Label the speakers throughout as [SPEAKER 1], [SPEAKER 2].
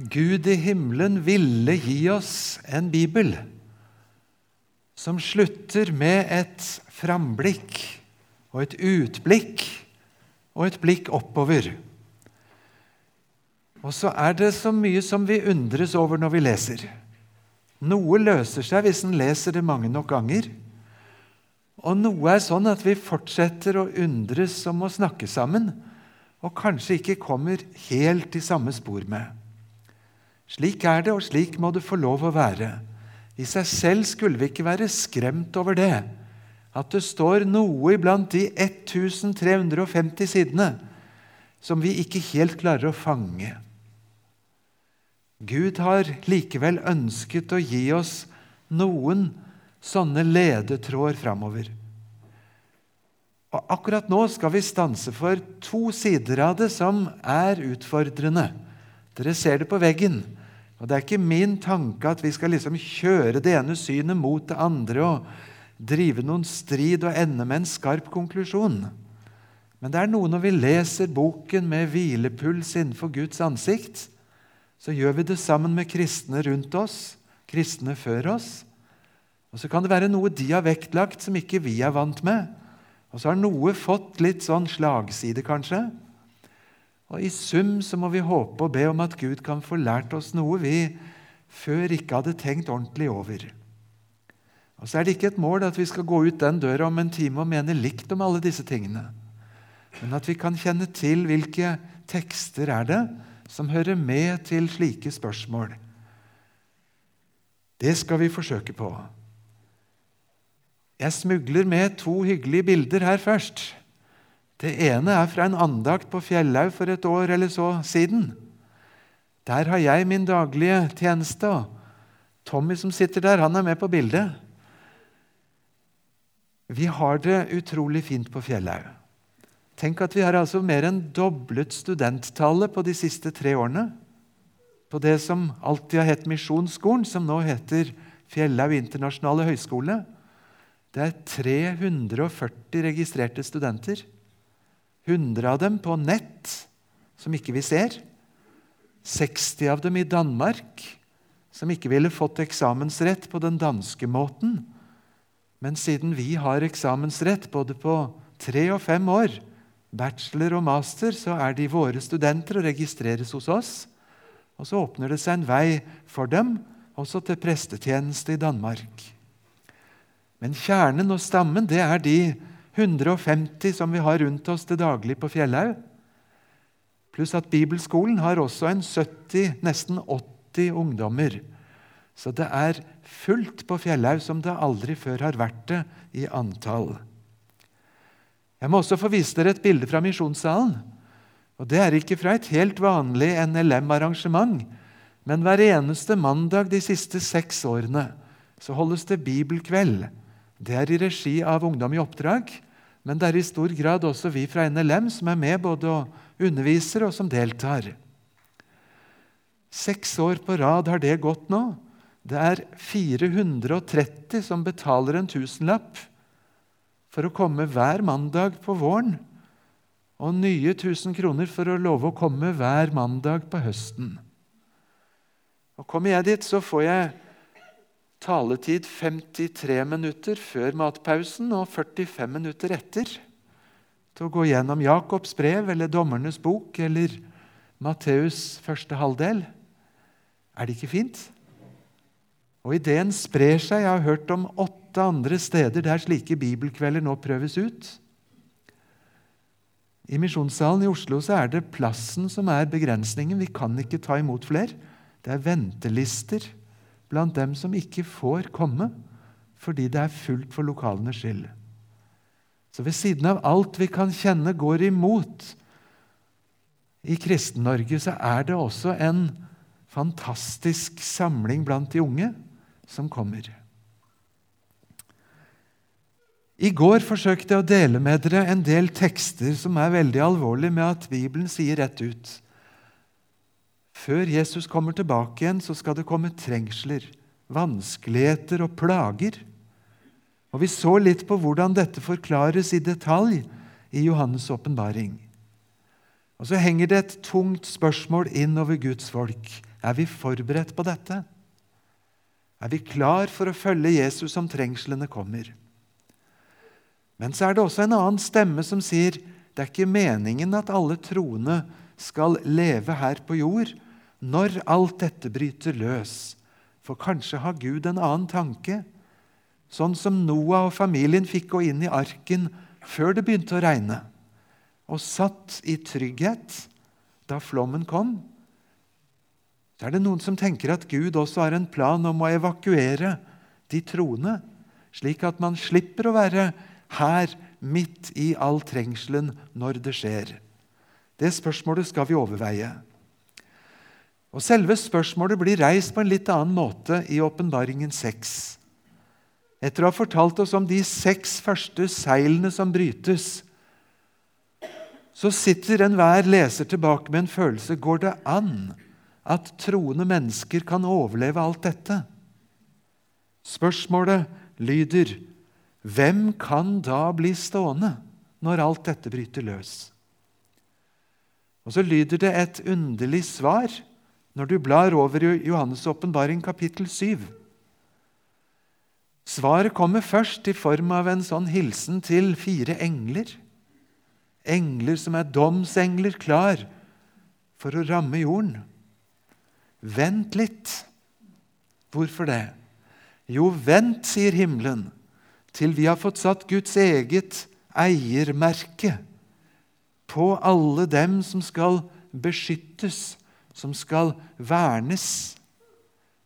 [SPEAKER 1] Gud i himmelen ville gi oss en bibel som slutter med et framblikk og et utblikk og et blikk oppover. Og så er det så mye som vi undres over når vi leser. Noe løser seg hvis en leser det mange nok ganger. Og noe er sånn at vi fortsetter å undres om å snakke sammen, og kanskje ikke kommer helt i samme spor med. Slik er det, og slik må det få lov å være. I seg selv skulle vi ikke være skremt over det, at det står noe iblant de 1350 sidene som vi ikke helt klarer å fange. Gud har likevel ønsket å gi oss noen sånne ledetråder framover. Og Akkurat nå skal vi stanse for to sider av det som er utfordrende. Dere ser det på veggen. Og Det er ikke min tanke at vi skal liksom kjøre det ene synet mot det andre og drive noen strid og ende med en skarp konklusjon. Men det er noe når vi leser boken med hvilepuls innenfor Guds ansikt, så gjør vi det sammen med kristne rundt oss, kristne før oss. Og så kan det være noe de har vektlagt som ikke vi er vant med. Og så har noe fått litt sånn slagside, kanskje. Og I sum så må vi håpe og be om at Gud kan få lært oss noe vi før ikke hadde tenkt ordentlig over. Og Så er det ikke et mål at vi skal gå ut den døra om en time og mene likt om alle disse tingene, men at vi kan kjenne til hvilke tekster er det som hører med til slike spørsmål. Det skal vi forsøke på. Jeg smugler med to hyggelige bilder her først. Det ene er fra en andakt på Fjellhaug for et år eller så siden. Der har jeg min daglige tjeneste, Tommy som sitter der, han er med på bildet. Vi har det utrolig fint på Fjellhaug. Tenk at vi har altså mer enn doblet studenttallet på de siste tre årene. På det som alltid har hett Misjonsskolen, som nå heter Fjellhaug internasjonale høgskole. Det er 340 registrerte studenter. 100 av dem på nett, som ikke vi ser. 60 av dem i Danmark, som ikke ville fått eksamensrett på den danske måten. Men siden vi har eksamensrett både på tre og fem år, bachelor og master, så er de våre studenter og registreres hos oss. Og så åpner det seg en vei for dem også til prestetjeneste i Danmark. Men kjernen og stammen det er de 150 som vi har rundt oss til daglig på Fjellhaug. Pluss at bibelskolen har også en 70, nesten 80 ungdommer. Så det er fullt på Fjellhaug som det aldri før har vært det i antall. Jeg må også få vise dere et bilde fra misjonssalen. Og Det er ikke fra et helt vanlig NLM-arrangement, men hver eneste mandag de siste seks årene så holdes det bibelkveld det er i regi av Ungdom i oppdrag, men det er i stor grad også vi fra NLM som er med både og underviser og som deltar. Seks år på rad har det gått nå. Det er 430 som betaler en tusenlapp for å komme hver mandag på våren, og nye 1000 kroner for å love å komme hver mandag på høsten. Og Kommer jeg dit, så får jeg taletid 53 minutter før matpausen og 45 minutter etter til å gå gjennom Jakobs brev eller Dommernes bok eller Matteus første halvdel. Er det ikke fint? Og Ideen sprer seg. Jeg har hørt om åtte andre steder der slike bibelkvelder nå prøves ut. I Misjonssalen i Oslo så er det plassen som er begrensningen. Vi kan ikke ta imot flere. Det er ventelister blant dem som ikke får komme fordi det er fullt for lokalenes skyld. Så ved siden av alt vi kan kjenne går imot i Kristen-Norge, så er det også en fantastisk samling blant de unge som kommer. I går forsøkte jeg å dele med dere en del tekster som er veldig alvorlige med at Bibelen sier rett ut før Jesus kommer tilbake igjen, så skal det komme trengsler, vanskeligheter og plager. Og Vi så litt på hvordan dette forklares i detalj i Johannes' åpenbaring. Og så henger det et tungt spørsmål inn over Guds folk. Er vi forberedt på dette? Er vi klar for å følge Jesus om trengslene kommer? Men så er det også en annen stemme som sier det er ikke meningen at alle troende skal leve her på jord når alt dette bryter løs. For kanskje har Gud en annen tanke? Sånn som Noah og familien fikk gå inn i arken før det begynte å regne, og satt i trygghet da flommen kom. Så er det noen som tenker at Gud også har en plan om å evakuere de troende, slik at man slipper å være her midt i all trengselen når det skjer. Det spørsmålet skal vi overveie. Og Selve spørsmålet blir reist på en litt annen måte i Åpenbaringen 6. Etter å ha fortalt oss om de seks første seilene som brytes, så sitter enhver leser tilbake med en følelse Går det an at troende mennesker kan overleve alt dette? Spørsmålet lyder Hvem kan da bli stående når alt dette bryter løs? Og Så lyder det et underlig svar når du blar over i Johannes' åpenbaring kapittel 7. Svaret kommer først i form av en sånn hilsen til fire engler. Engler som er domsengler klar for å ramme jorden. Vent litt. Hvorfor det? Jo, vent, sier himmelen, til vi har fått satt Guds eget eiermerke på alle dem som skal beskyttes, som skal vernes.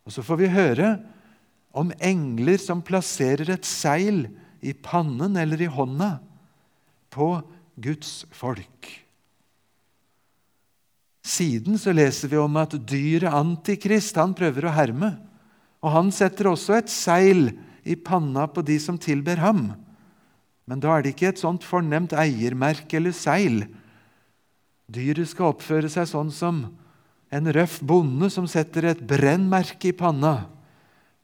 [SPEAKER 1] Og så får vi høre om engler som plasserer et seil i pannen eller i hånda på Guds folk. Siden så leser vi om at dyret Antikrist han prøver å herme. Og Han setter også et seil i panna på de som tilber ham. Men da er det ikke et sånt fornemt eiermerke eller seil. Dyret skal oppføre seg sånn som en røff bonde som setter et brennmerke i panna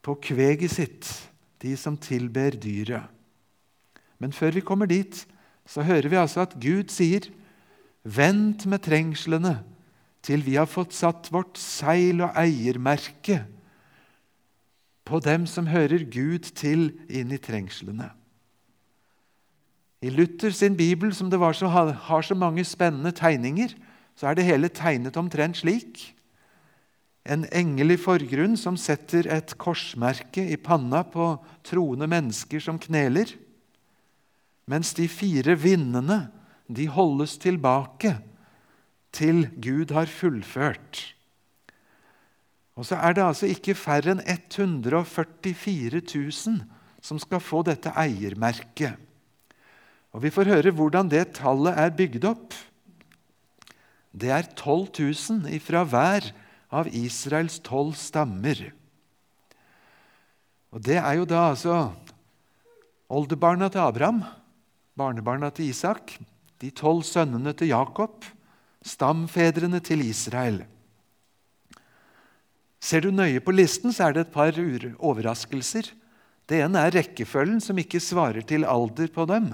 [SPEAKER 1] på kveget sitt, de som tilber dyret. Men før vi kommer dit, så hører vi altså at Gud sier, 'Vent med trengslene til vi har fått satt vårt seil og eiermerke' på dem som hører Gud til inn i trengslene. I Luther sin bibel, som så, har så mange spennende tegninger, så er det hele tegnet omtrent slik. En engel i forgrunn som setter et korsmerke i panna på troende mennesker som kneler. Mens de fire vindene de holdes tilbake til Gud har fullført. Og så er det altså ikke færre enn 144 000 som skal få dette eiermerket. Og Vi får høre hvordan det tallet er bygd opp. Det er 12 000 ifra hver av Israels tolv stammer. Og Det er jo da altså oldebarna til Abraham, barnebarna til Isak, de tolv sønnene til Jakob, stamfedrene til Israel. Ser du nøye på listen, så er det et par overraskelser. Det ene er rekkefølgen, som ikke svarer til alder på dem.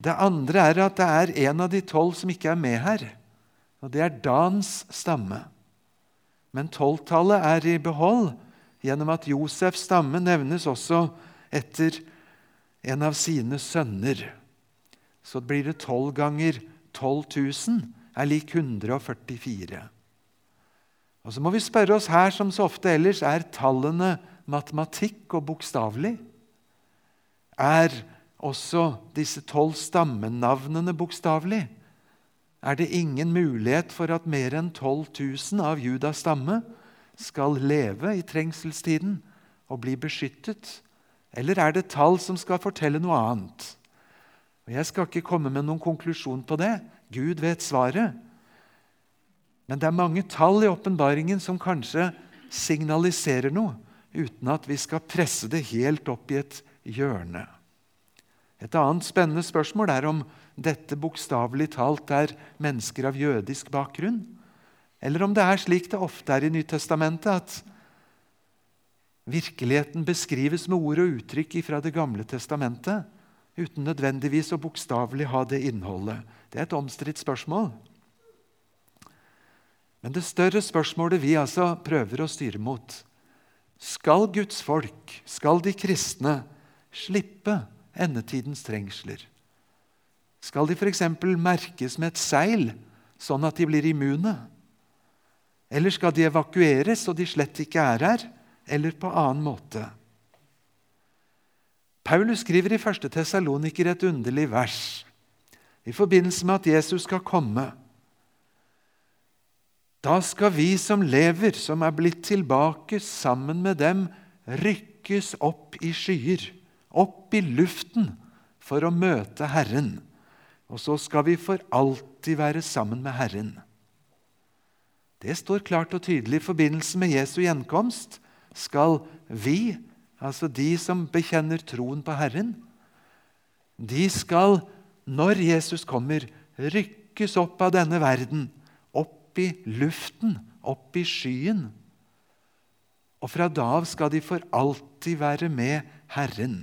[SPEAKER 1] Det andre er at det er en av de tolv som ikke er med her. Og det er Dans stamme. Men tolvtallet er i behold gjennom at Josefs stamme nevnes også etter en av sine sønner. Så blir det tolv ganger 12 000 er lik 144. Og Så må vi spørre oss her som så ofte ellers er tallene matematikk og bokstavelig. Er også disse tolv stammenavnene bokstavelig? er det ingen mulighet for at mer enn 12 000 av Judas stamme skal leve i trengselstiden og bli beskyttet? Eller er det tall som skal fortelle noe annet? Og Jeg skal ikke komme med noen konklusjon på det. Gud vet svaret. Men det er mange tall i åpenbaringen som kanskje signaliserer noe, uten at vi skal presse det helt opp i et hjørne. Et annet spennende spørsmål er om dette bokstavelig talt er mennesker av jødisk bakgrunn, eller om det er slik det ofte er i Nytestamentet, at virkeligheten beskrives med ord og uttrykk fra Det gamle testamentet, uten nødvendigvis å bokstavelig ha det innholdet. Det er et omstridt spørsmål. Men det større spørsmålet vi altså prøver å styre mot Skal Guds folk, skal de kristne, slippe endetidens trengsler? Skal de f.eks. merkes med et seil, sånn at de blir immune? Eller skal de evakueres så de slett ikke er her, eller på annen måte? Paulus skriver i 1. Tessaloniker et underlig vers i forbindelse med at Jesus skal komme. Da skal vi som lever, som er blitt tilbake sammen med dem, rykkes opp i skyer, opp i luften, for å møte Herren. Og så skal vi for alltid være sammen med Herren. Det står klart og tydelig i forbindelse med Jesu gjenkomst. Skal vi, altså de som bekjenner troen på Herren, de skal, når Jesus kommer, rykkes opp av denne verden, opp i luften, opp i skyen. Og fra da av skal de for alltid være med Herren.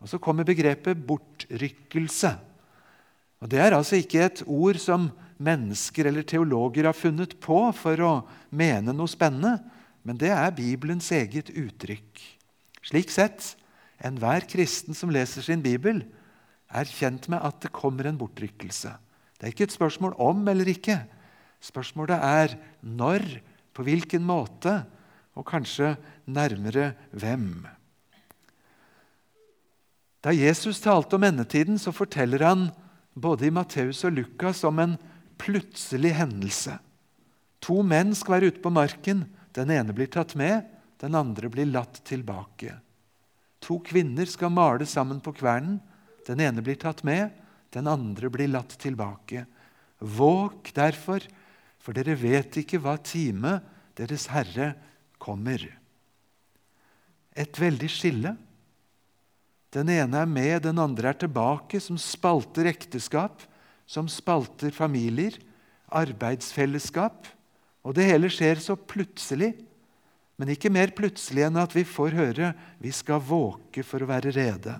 [SPEAKER 1] Og Så kommer begrepet bortrykkelse. Og Det er altså ikke et ord som mennesker eller teologer har funnet på for å mene noe spennende, men det er Bibelens eget uttrykk. Slik sett, enhver kristen som leser sin bibel, er kjent med at det kommer en bortrykkelse. Det er ikke et spørsmål om eller ikke. Spørsmålet er når, på hvilken måte, og kanskje nærmere hvem. Da Jesus talte om endetiden, så forteller han både i Matteus og Lukas om en plutselig hendelse. To menn skal være ute på marken. Den ene blir tatt med, den andre blir latt tilbake. To kvinner skal male sammen på kvernen. Den ene blir tatt med, den andre blir latt tilbake. Våg derfor, for dere vet ikke hva time Deres Herre kommer. Et veldig skille. Den ene er med, den andre er tilbake, som spalter ekteskap som spalter familier, arbeidsfellesskap. Og det hele skjer så plutselig, men ikke mer plutselig enn at vi får høre vi skal våke for å være rede.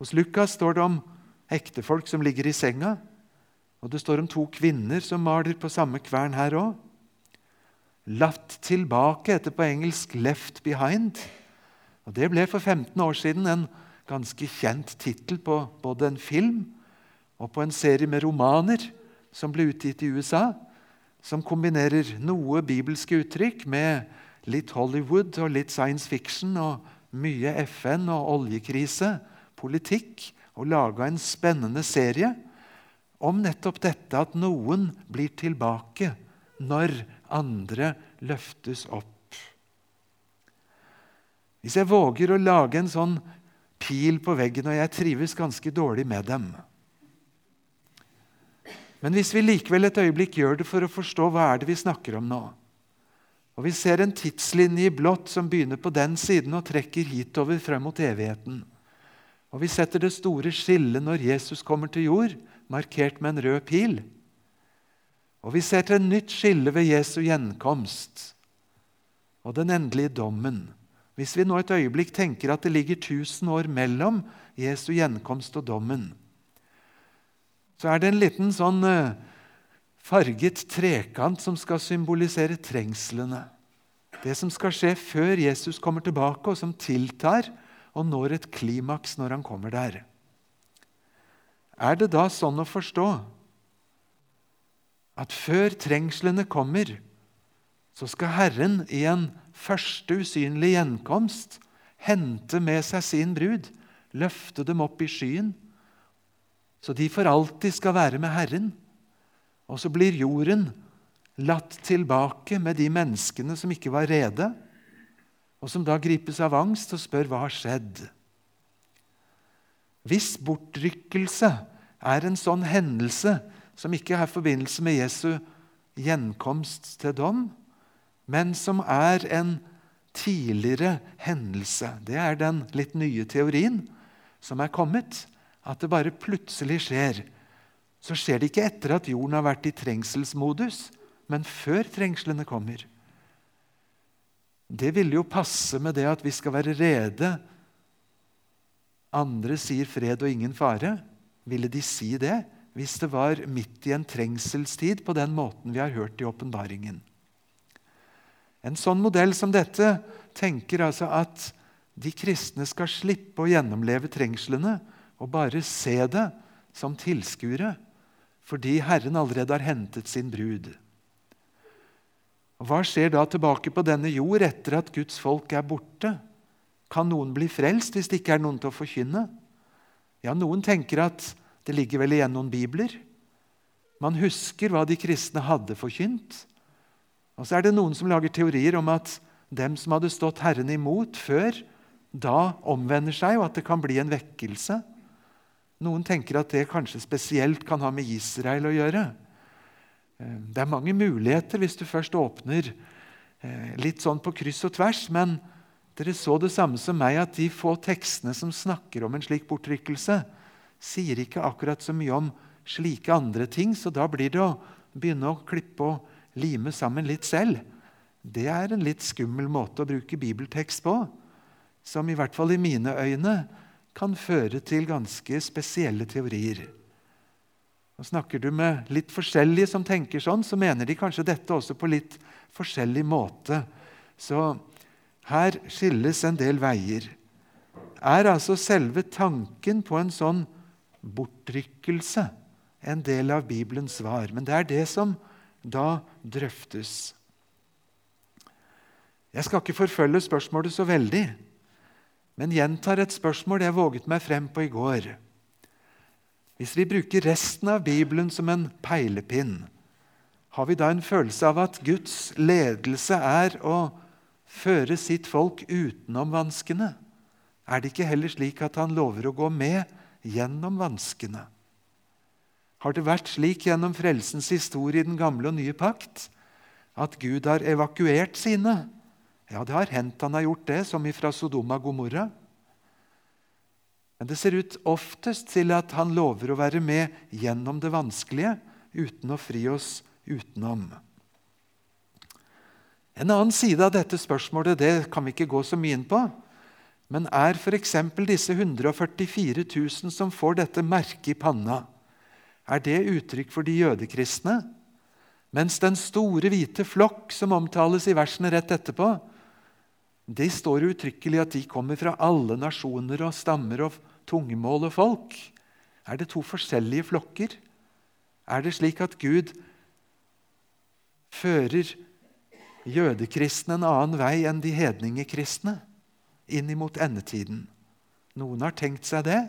[SPEAKER 1] Hos Lukas står det om ektefolk som ligger i senga, og det står om to kvinner som maler på samme kvern her òg. Latt tilbake heter på engelsk 'left behind'. Og Det ble for 15 år siden en ganske kjent tittel på både en film og på en serie med romaner som ble utgitt i USA, som kombinerer noe bibelske uttrykk med litt Hollywood og litt science fiction og mye FN og oljekrise, politikk, og laga en spennende serie om nettopp dette at noen blir tilbake når andre løftes opp. Hvis jeg våger å lage en sånn pil på veggen, og jeg trives ganske dårlig med dem men hvis vi likevel et øyeblikk gjør det for å forstå hva er det vi snakker om nå, og vi ser en tidslinje i blått som begynner på den siden og trekker hitover frem mot evigheten, og vi setter det store skillet når Jesus kommer til jord, markert med en rød pil, og vi ser til et nytt skille ved Jesu gjenkomst og den endelige dommen. Hvis vi nå et øyeblikk tenker at det ligger 1000 år mellom Jesu gjenkomst og dommen, så er det en liten sånn uh, farget trekant som skal symbolisere trengslene. Det som skal skje før Jesus kommer tilbake, og som tiltar og når et klimaks når han kommer der. Er det da sånn å forstå at før trengslene kommer, så skal Herren i en første usynlig gjenkomst hente med seg sin brud, løfte dem opp i skyen så de for alltid skal være med Herren. Og så blir jorden latt tilbake med de menneskene som ikke var rede, og som da gripes av angst og spør hva har skjedd. Hvis bortrykkelse er en sånn hendelse som ikke har forbindelse med Jesu gjenkomst til dom, men som er en tidligere hendelse Det er den litt nye teorien som er kommet at det bare plutselig skjer, så skjer det ikke etter at jorden har vært i trengselsmodus, men før trengslene kommer. Det ville jo passe med det at vi skal være rede. Andre sier fred og ingen fare. Ville de si det hvis det var midt i en trengselstid på den måten vi har hørt i åpenbaringen. En sånn modell som dette tenker altså at de kristne skal slippe å gjennomleve trengslene og bare se det som tilskuere, fordi Herren allerede har hentet sin brud. Og Hva skjer da tilbake på denne jord etter at Guds folk er borte? Kan noen bli frelst hvis det ikke er noen til å forkynne? Ja, Noen tenker at det ligger vel igjen noen bibler. Man husker hva de kristne hadde forkynt. Og så er det noen som lager teorier om at dem som hadde stått Herren imot før, da omvender seg, og at det kan bli en vekkelse. Noen tenker at det kanskje spesielt kan ha med Israel å gjøre. Eh, det er mange muligheter hvis du først åpner eh, litt sånn på kryss og tvers. Men dere så det samme som meg, at de få tekstene som snakker om en slik bortrykkelse, sier ikke akkurat så mye om slike andre ting, så da blir det å begynne å klippe og lime sammen litt selv. Det er en litt skummel måte å bruke bibeltekst på, som i hvert fall i mine øyne kan føre til ganske spesielle teorier. Og Snakker du med litt forskjellige som tenker sånn, så mener de kanskje dette også på litt forskjellig måte. Så her skilles en del veier. Er altså selve tanken på en sånn bortrykkelse en del av Bibelens svar. Men det er det som da drøftes. Jeg skal ikke forfølge spørsmålet så veldig, men gjentar et spørsmål jeg våget meg frem på i går. Hvis vi bruker resten av Bibelen som en peilepinn, har vi da en følelse av at Guds ledelse er å føre sitt folk utenom vanskene? Er det ikke heller slik at han lover å gå med gjennom vanskene. Har det vært slik gjennom frelsens historie i den gamle og nye pakt at Gud har evakuert sine? Ja, det har hendt han har gjort det, som ifra Sodoma Gomorra. Men det ser ut oftest til at han lover å være med gjennom det vanskelige uten å fri oss utenom. En annen side av dette spørsmålet det kan vi ikke gå så mye inn på. Men er f.eks. disse 144 000 som får dette merket i panna, er det uttrykk for de jødekristne? Mens den store, hvite flokk som omtales i versene rett etterpå, det står uttrykkelig at de kommer fra alle nasjoner og stammer og tungemål og folk. Er det to forskjellige flokker? Er det slik at Gud fører jødekristne en annen vei enn de hedningekristne? inn imot endetiden. Noen har tenkt seg det.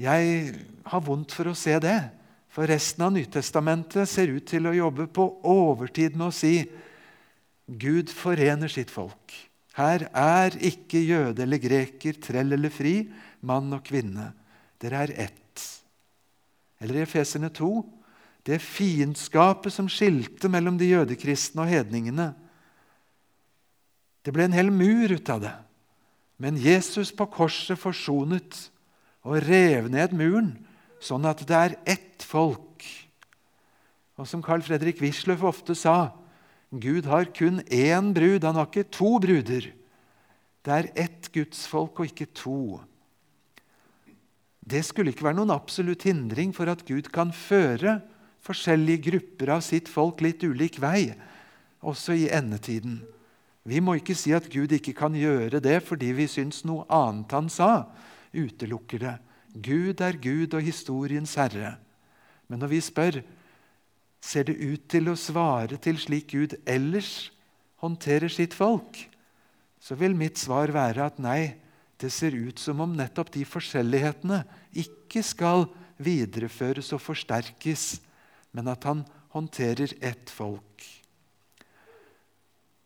[SPEAKER 1] Jeg har vondt for å se det, for resten av Nytestamentet ser ut til å jobbe på overtid med å si Gud forener sitt folk. Her er ikke jøde eller greker, trell eller fri, mann og kvinne. Dere er ett. Eller i Efeserne 2.: Det fiendskapet som skilte mellom de jødekristne og hedningene, det ble en hel mur ut av det. Men Jesus på korset forsonet og rev ned muren, sånn at det er ett folk. Og som Carl Fredrik Wisløff ofte sa, Gud har kun én brud, han har ikke to bruder. Det er ett gudsfolk og ikke to. Det skulle ikke være noen absolutt hindring for at Gud kan føre forskjellige grupper av sitt folk litt ulik vei, også i endetiden. Vi må ikke si at Gud ikke kan gjøre det fordi vi syns noe annet han sa, utelukker det. Gud er Gud og historiens herre. Men når vi spør ser det ut til å svare til slik Gud ellers håndterer sitt folk, så vil mitt svar være at nei, det ser ut som om nettopp de forskjellighetene ikke skal videreføres og forsterkes, men at han håndterer ett folk.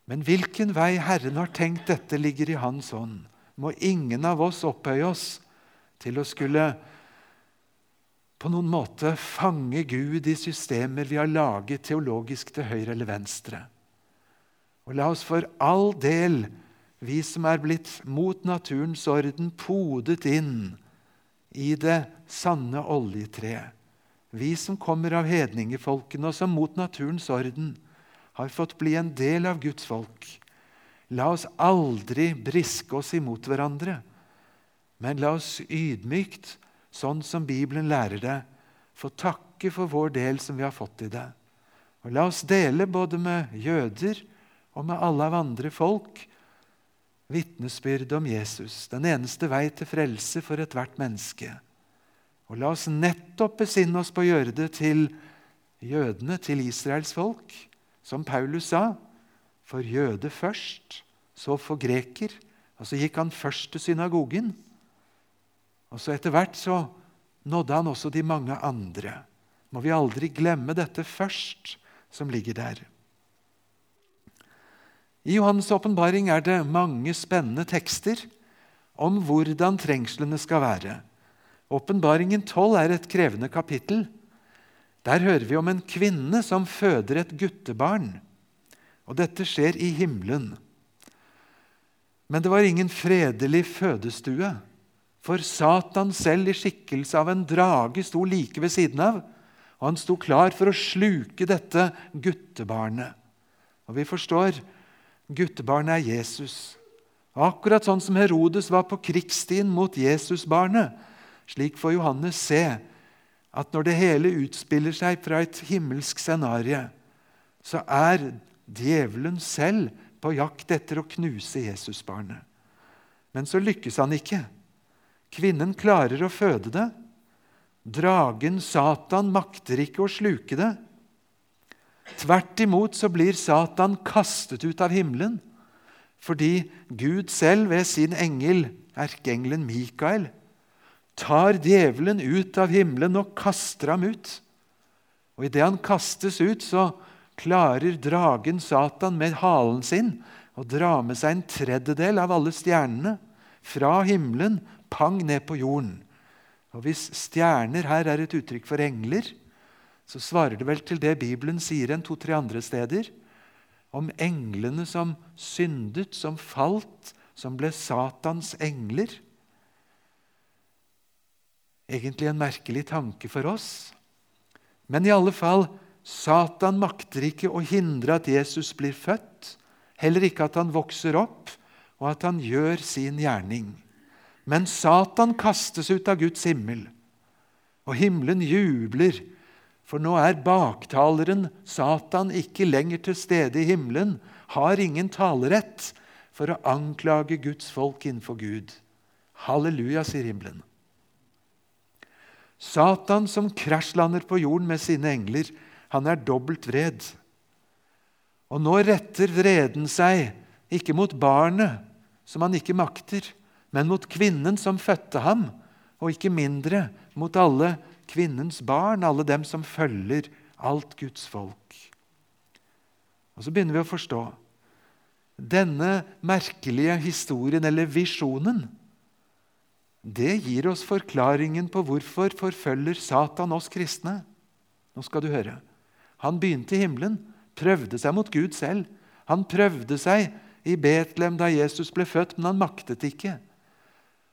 [SPEAKER 1] Men hvilken vei Herren har tenkt dette, ligger i Hans hånd. Må ingen av oss opphøye oss til å skulle på noen måte fange Gud i systemer vi har laget teologisk til høyre eller venstre. Og la oss for all del, vi som er blitt mot naturens orden, podet inn i det sanne oljetreet, vi som kommer av hedningefolkene og som mot naturens orden, har fått bli en del av Guds folk. La oss aldri briske oss imot hverandre, men la oss ydmykt, sånn som Bibelen lærer det, få takke for vår del som vi har fått i det. Og la oss dele både med jøder og med alle av andre folk vitnesbyrd om Jesus, den eneste vei til frelse for ethvert menneske. Og la oss nettopp besinne oss på å gjøre det til jødene, til Israels folk, som Paulus sa. For jøde først, så for greker. Og så gikk han først til synagogen. Og så etter hvert så nådde han også de mange andre. Må vi aldri glemme dette først, som ligger der. I Johannes' åpenbaring er det mange spennende tekster om hvordan trengslene skal være. Åpenbaringen 12 er et krevende kapittel. Der hører vi om en kvinne som føder et guttebarn. Og dette skjer i himmelen. Men det var ingen fredelig fødestue. For Satan selv i skikkelse av en drage sto like ved siden av, og han sto klar for å sluke dette guttebarnet. Og vi forstår guttebarnet er Jesus. Akkurat sånn som Herodes var på krigsstien mot Jesusbarnet. Slik får Johannes se at når det hele utspiller seg fra et himmelsk scenario, så er djevelen selv på jakt etter å knuse Jesusbarnet. Men så lykkes han ikke. Kvinnen klarer å føde det. Dragen Satan makter ikke å sluke det. Tvert imot så blir Satan kastet ut av himmelen fordi Gud selv ved sin engel, erkeengelen Mikael, tar djevelen ut av himmelen og kaster ham ut. Og Idet han kastes ut, så klarer dragen Satan med halen sin å dra med seg en tredjedel av alle stjernene fra himmelen pang ned på jorden. Og Hvis stjerner her er et uttrykk for engler, så svarer det vel til det Bibelen sier en to-tre andre steder, om englene som syndet, som falt, som ble Satans engler. Egentlig en merkelig tanke for oss. Men i alle fall, Satan makter ikke å hindre at Jesus blir født, heller ikke at han vokser opp, og at han gjør sin gjerning. Men Satan kastes ut av Guds himmel, og himmelen jubler, for nå er baktaleren Satan ikke lenger til stede i himmelen, har ingen talerett for å anklage Guds folk innenfor Gud. Halleluja, sier himmelen. Satan som krasjlander på jorden med sine engler, han er dobbelt vred. Og nå retter vreden seg ikke mot barnet, som han ikke makter, men mot kvinnen som fødte ham, og ikke mindre mot alle kvinnens barn, alle dem som følger alt Guds folk. Og Så begynner vi å forstå. Denne merkelige historien, eller visjonen, det gir oss forklaringen på hvorfor forfølger Satan oss kristne. Nå skal du høre. Han begynte i himmelen, prøvde seg mot Gud selv. Han prøvde seg i Betlehem da Jesus ble født, men han maktet ikke.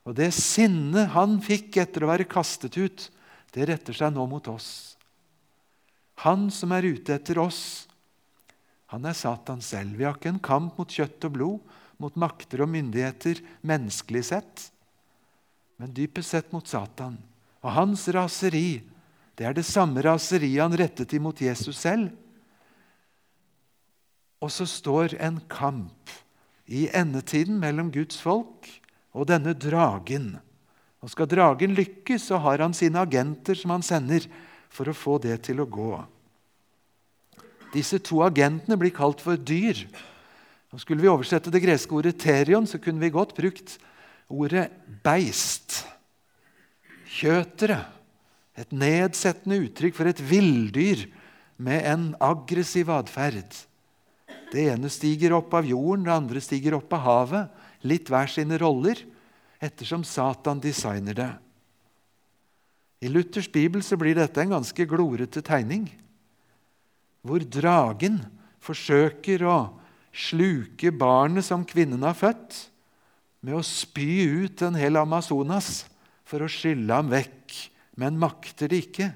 [SPEAKER 1] Og det sinnet han fikk etter å være kastet ut, det retter seg nå mot oss. Han som er ute etter oss, han er Satan selv. Vi har ikke en kamp mot kjøtt og blod, mot makter og myndigheter menneskelig sett, men dypest sett mot Satan. Og hans raseri, det er det samme raseriet han rettet imot Jesus selv. Og så står en kamp i endetiden mellom Guds folk og denne dragen. Og Skal dragen lykkes, så har han sine agenter som han sender for å få det til å gå. Disse to agentene blir kalt for dyr. Og Skulle vi oversette det greske ordet 'terion', så kunne vi godt brukt ordet 'beist'. Kjøtere. Et nedsettende uttrykk for et villdyr med en aggressiv atferd. Det ene stiger opp av jorden, det andre stiger opp av havet litt hver sine roller, ettersom Satan designer det. I Luthers bibel så blir dette en ganske glorete tegning, hvor dragen forsøker å sluke barnet som kvinnen har født, med å spy ut en hel Amazonas for å skylle ham vekk, men makter det ikke.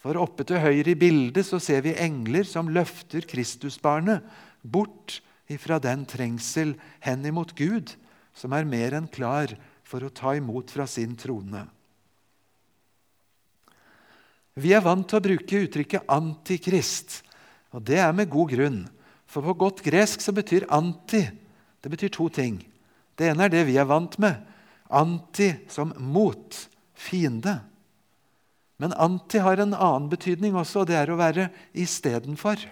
[SPEAKER 1] For oppe til høyre i bildet så ser vi engler som løfter Kristusbarnet bort ifra den trengsel hen imot Gud, som er mer enn klar for å ta imot fra sin trone. Vi er vant til å bruke uttrykket 'antikrist', og det er med god grunn. For på godt gresk så betyr 'anti' det betyr to ting. Det ene er det vi er vant med. Anti som mot, fiende. Men anti har en annen betydning også, og det er å være istedenfor.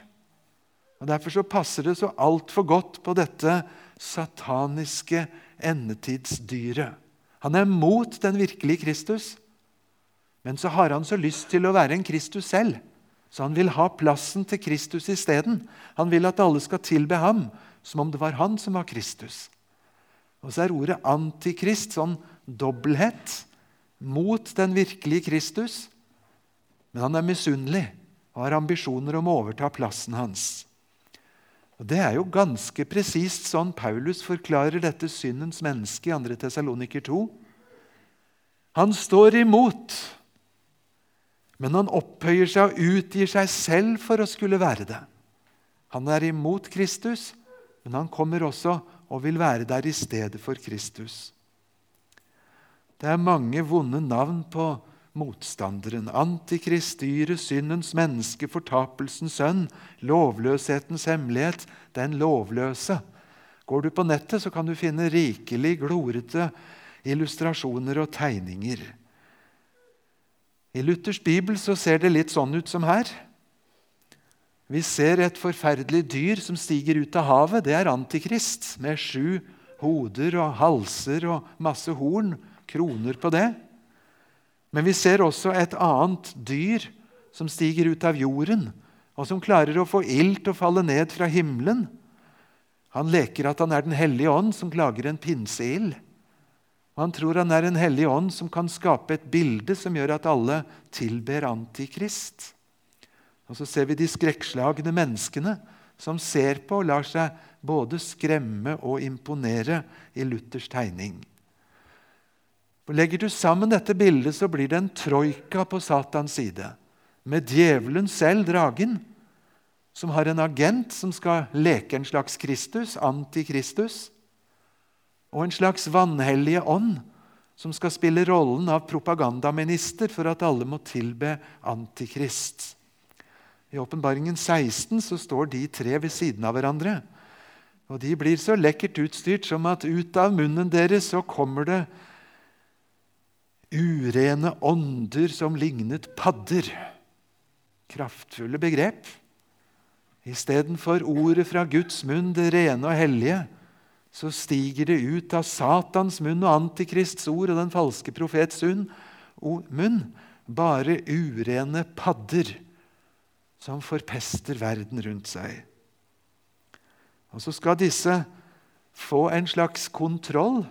[SPEAKER 1] Og Derfor så passer det så altfor godt på dette sataniske endetidsdyret. Han er mot den virkelige Kristus, men så har han så lyst til å være en Kristus selv. Så han vil ha plassen til Kristus isteden. Han vil at alle skal tilbe ham som om det var han som var Kristus. Og så er ordet antikrist sånn dobbelthet mot den virkelige Kristus. Men han er misunnelig og har ambisjoner om å overta plassen hans. Og Det er jo ganske presist sånn Paulus forklarer dette syndens menneske i 2. Tessaloniker 2. Han står imot, men han opphøyer seg og utgir seg selv for å skulle være det. Han er imot Kristus, men han kommer også og vil være der i stedet for Kristus. Det er mange vonde navn på motstanderen. Antikrist, dyret, syndens menneske, fortapelsens sønn, lovløshetens hemmelighet, den lovløse. Går du på nettet, så kan du finne rikelig glorete illustrasjoner og tegninger. I Luthers bibel så ser det litt sånn ut som her. Vi ser et forferdelig dyr som stiger ut av havet. Det er Antikrist, med sju hoder og halser og masse horn, kroner på det. Men vi ser også et annet dyr som stiger ut av jorden, og som klarer å få ild til å falle ned fra himmelen. Han leker at han er Den hellige ånd som lager en pinseild. Og han tror han er en hellig ånd som kan skape et bilde som gjør at alle tilber Antikrist. Og så ser vi de skrekkslagne menneskene som ser på og lar seg både skremme og imponere i Luthers tegning. For Legger du sammen dette bildet, så blir det en troika på Satans side. Med djevelen selv, dragen, som har en agent som skal leke en slags Kristus, antikristus, og en slags vanhellige ånd som skal spille rollen av propagandaminister for at alle må tilbe Antikrist. I Åpenbaringen 16 så står de tre ved siden av hverandre. Og De blir så lekkert utstyrt som at ut av munnen deres så kommer det urene ånder som lignet padder. Kraftfulle begrep. Istedenfor ordet fra Guds munn, det rene og hellige, så stiger det ut av Satans munn og Antikrists ord og den falske profets munn bare urene padder som forpester verden rundt seg. Og så skal disse få en slags kontroll,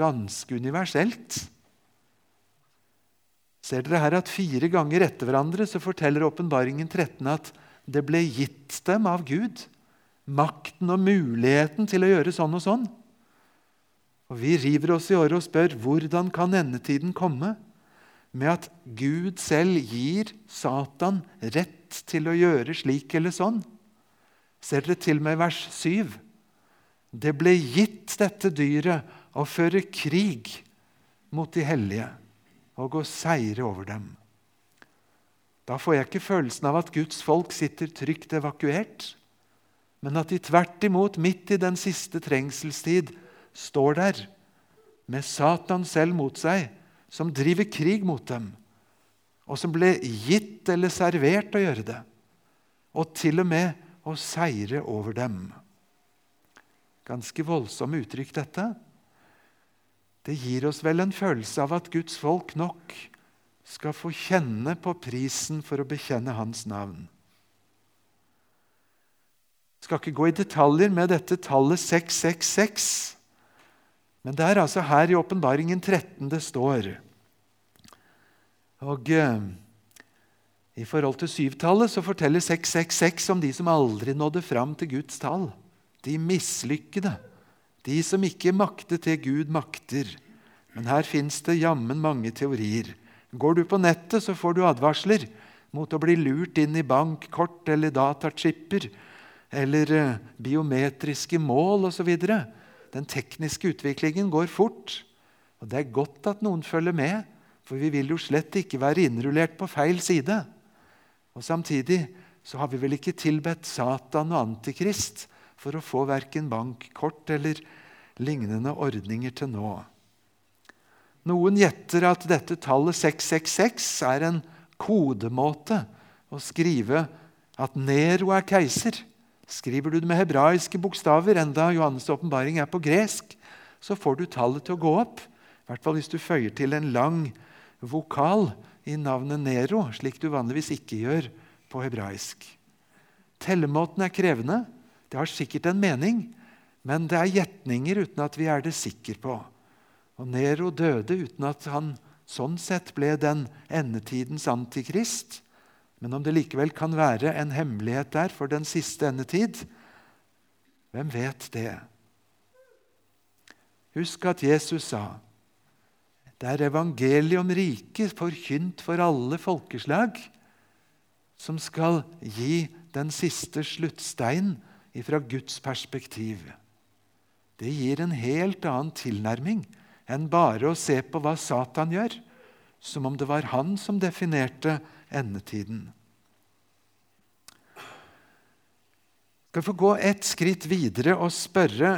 [SPEAKER 1] ganske universelt, Ser dere her at Fire ganger etter hverandre så forteller åpenbaringen 13 at det ble gitt dem av Gud makten og muligheten til å gjøre sånn og sånn. Og Vi river oss i året og spør hvordan kan endetiden komme med at Gud selv gir Satan rett til å gjøre slik eller sånn? Ser dere til meg vers 7? Det ble gitt dette dyret å føre krig mot de hellige og å seire over dem. Da får jeg ikke følelsen av at Guds folk sitter trygt evakuert, men at de tvert imot, midt i den siste trengselstid, står der med Satan selv mot seg, som driver krig mot dem, og som ble gitt eller servert å gjøre det, og til og med å seire over dem. Ganske voldsomme uttrykk, dette. Det gir oss vel en følelse av at Guds folk nok skal få kjenne på prisen for å bekjenne Hans navn. Jeg skal ikke gå i detaljer med dette tallet 666, men det er altså her i Åpenbaringen 13 det står. Og eh, I forhold til syvtallet så forteller 666 om de som aldri nådde fram til Guds tall. De mislykkede. De som ikke makter til Gud makter. Men her fins det jammen mange teorier. Går du på nettet, så får du advarsler mot å bli lurt inn i bankkort eller datachipper eller eh, biometriske mål osv. Den tekniske utviklingen går fort. Og Det er godt at noen følger med, For vi vil jo slett ikke være innrullert på feil side. Og Samtidig så har vi vel ikke tilbedt Satan og Antikrist for å få verken bankkort eller lignende ordninger til nå. Noen gjetter at dette tallet 666 er en kodemåte å skrive at Nero er keiser. Skriver du det med hebraiske bokstaver, enda Johannes' åpenbaring er på gresk, så får du tallet til å gå opp. I hvert fall hvis du føyer til en lang vokal i navnet Nero, slik du vanligvis ikke gjør på hebraisk. Tellemåten er krevende. Det har sikkert en mening, men det er gjetninger uten at vi er det sikre på. Og Nero døde uten at han sånn sett ble den endetidens antikrist. Men om det likevel kan være en hemmelighet der for den siste endetid, hvem vet det? Husk at Jesus sa det er evangeliet om riket forkynt for alle folkeslag som skal gi den siste sluttstein fra Guds perspektiv. Det gir en helt annen tilnærming enn bare å se på hva Satan gjør, som om det var han som definerte endetiden. skal vi få gå et skritt videre og spørre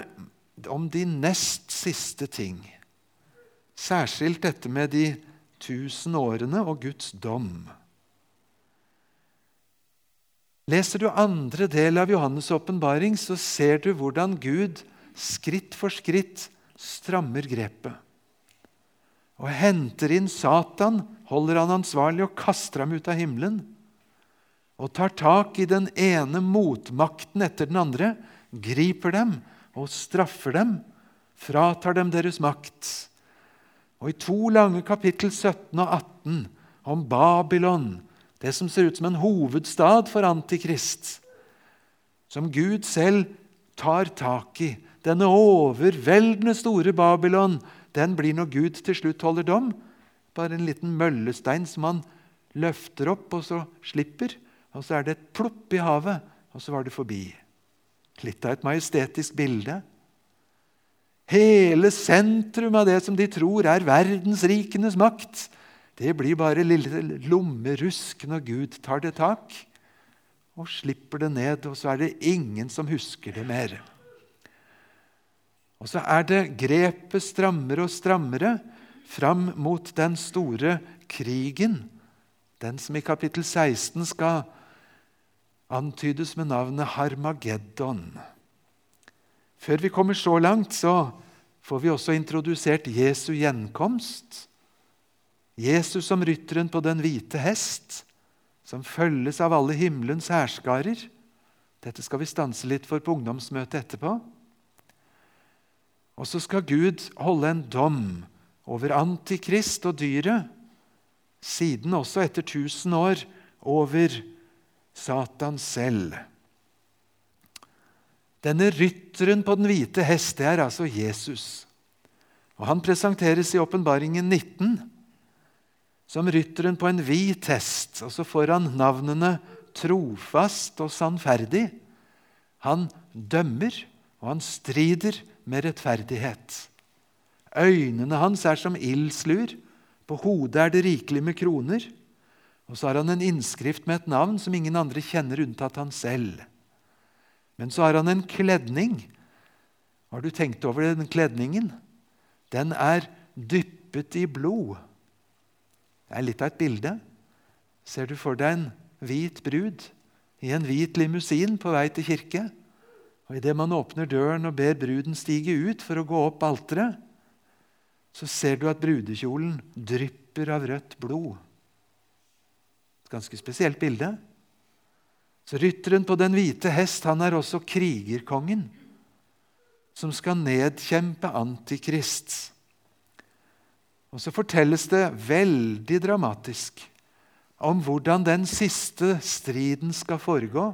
[SPEAKER 1] om de nest siste ting. Særskilt dette med de tusen årene og Guds dom. Leser du andre del av Johannes' åpenbaring, så ser du hvordan Gud skritt for skritt strammer grepet. Og henter inn Satan, holder han ansvarlig og kaster ham ut av himmelen. Og tar tak i den ene motmakten etter den andre, griper dem og straffer dem, fratar dem deres makt. Og i to lange kapittel 17 og 18 om Babylon, det som ser ut som en hovedstad for Antikrist, som Gud selv tar tak i, denne overveldende store Babylon, den blir når Gud til slutt holder dom. Bare en liten møllestein som han løfter opp og så slipper. Og så er det et plopp i havet, og så var det forbi. Litt av et majestetisk bilde. Hele sentrum av det som de tror er verdensrikenes makt, det blir bare lille lommerusk når Gud tar det tak og slipper det ned, og så er det ingen som husker det mer. Og så er det grepet strammere og strammere fram mot den store krigen, den som i kapittel 16 skal antydes med navnet Harmageddon. Før vi kommer så langt, så får vi også introdusert Jesu gjenkomst. Jesus som rytteren på den hvite hest, som følges av alle himmelens hærskarer. Dette skal vi stanse litt for på ungdomsmøtet etterpå. Og så skal Gud holde en dom over Antikrist og dyret, siden også etter 1000 år over Satan selv. Denne rytteren på den hvite hest det er altså Jesus. Og Han presenteres i Åpenbaringen 19 som rytteren på en hvit hest. Og så får han navnene trofast og sannferdig. Han dømmer, og han strider med rettferdighet. Øynene hans er som ildslur, på hodet er det rikelig med kroner. Og så har han en innskrift med et navn som ingen andre kjenner unntatt han selv. Men så har han en kledning. Har du tenkt over den kledningen? Den er dyppet i blod. Det er litt av et bilde. Ser du for deg en hvit brud i en hvit limousin på vei til kirke? Og Idet man åpner døren og ber bruden stige ut for å gå opp alteret, så ser du at brudekjolen drypper av rødt blod. Et ganske spesielt bilde. Så Rytteren på den hvite hest han er også krigerkongen, som skal nedkjempe Antikrist. Og så fortelles det veldig dramatisk om hvordan den siste striden skal foregå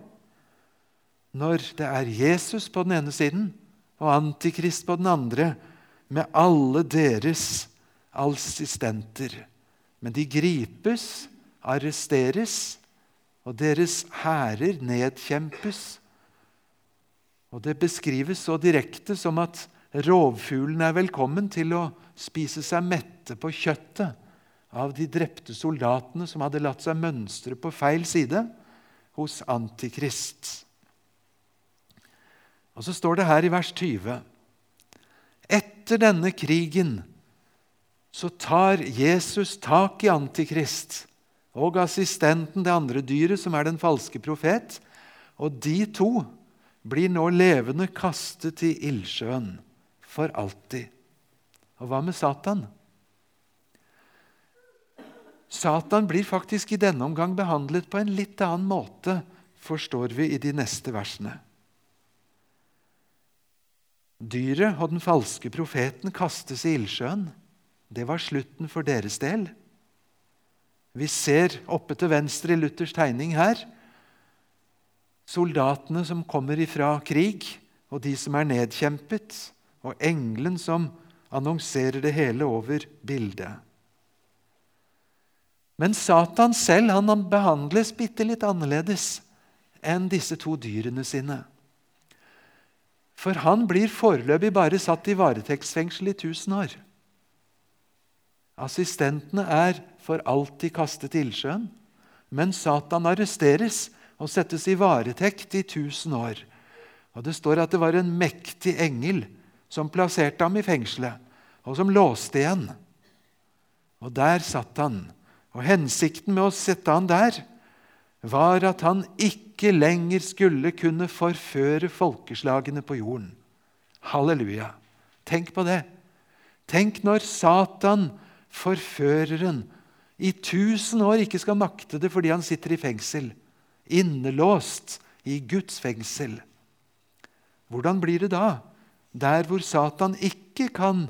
[SPEAKER 1] når det er Jesus på den ene siden og Antikrist på den andre, med alle deres assistenter. Men de gripes, arresteres, og deres hærer nedkjempes. Og Det beskrives så direkte som at rovfuglen er velkommen til å spise seg mette på kjøttet av de drepte soldatene som hadde latt seg mønstre på feil side hos Antikrist. Og Så står det her i vers 20.: Etter denne krigen så tar Jesus tak i Antikrist og assistenten, det andre dyret, som er den falske profet, og de to blir nå levende kastet i ildsjøen for alltid. Og hva med Satan? Satan blir faktisk i denne omgang behandlet på en litt annen måte, forstår vi i de neste versene. Dyret og den falske profeten kastes i ildsjøen. Det var slutten for deres del. Vi ser oppe til venstre i Luthers tegning her soldatene som kommer ifra krig, og de som er nedkjempet, og engelen som annonserer det hele over bildet. Men Satan selv han behandles bitte litt annerledes enn disse to dyrene sine. For han blir foreløpig bare satt i varetektsfengsel i 1000 år. Assistentene er for alltid kastet ildsjøen, men Satan arresteres og settes i varetekt i 1000 år. Og Det står at det var en mektig engel som plasserte ham i fengselet, og som låste igjen. Og der satt han. Og hensikten med å sette han der var at han ikke lenger skulle kunne forføre folkeslagene på jorden. Halleluja. Tenk på det. Tenk når Satan, forføreren, i tusen år ikke skal makte det fordi han sitter i fengsel innelåst i Guds fengsel. Hvordan blir det da, der hvor Satan ikke kan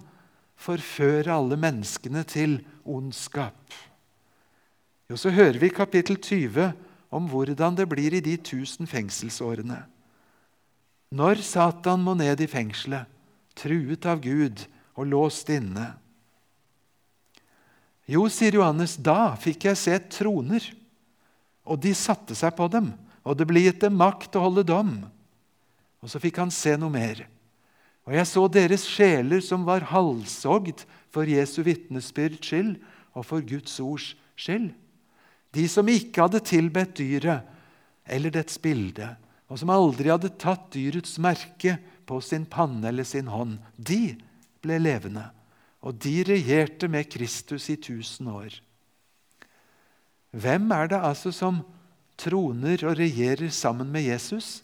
[SPEAKER 1] forføre alle menneskene til ondskap? Jo, så hører vi i kapittel 20 om hvordan det blir i de tusen fengselsårene. Når Satan må ned i fengselet, truet av Gud og låst inne. Jo, sier Johannes, da fikk jeg se troner og de satte seg på dem, og det ble gitt dem makt å holde dom. Og så fikk han se noe mer. Og jeg så deres sjeler som var halshogd for Jesu vitnesbyrds skyld og for Guds ords skyld. De som ikke hadde tilbedt dyret eller dets bilde, og som aldri hadde tatt dyrets merke på sin panne eller sin hånd, de ble levende. Og de regjerte med Kristus i tusen år. Hvem er det altså som troner og regjerer sammen med Jesus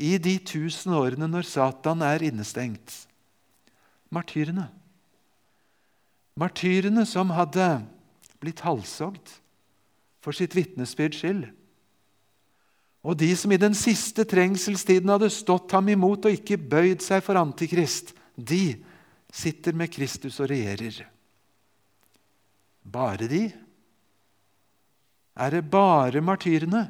[SPEAKER 1] i de tusen årene når Satan er innestengt? Martyrene. Martyrene som hadde blitt halshogd for sitt vitnesbyrds skyld. Og de som i den siste trengselstiden hadde stått ham imot og ikke bøyd seg for Antikrist, de sitter med Kristus og regjerer. Bare de? er det bare martyrene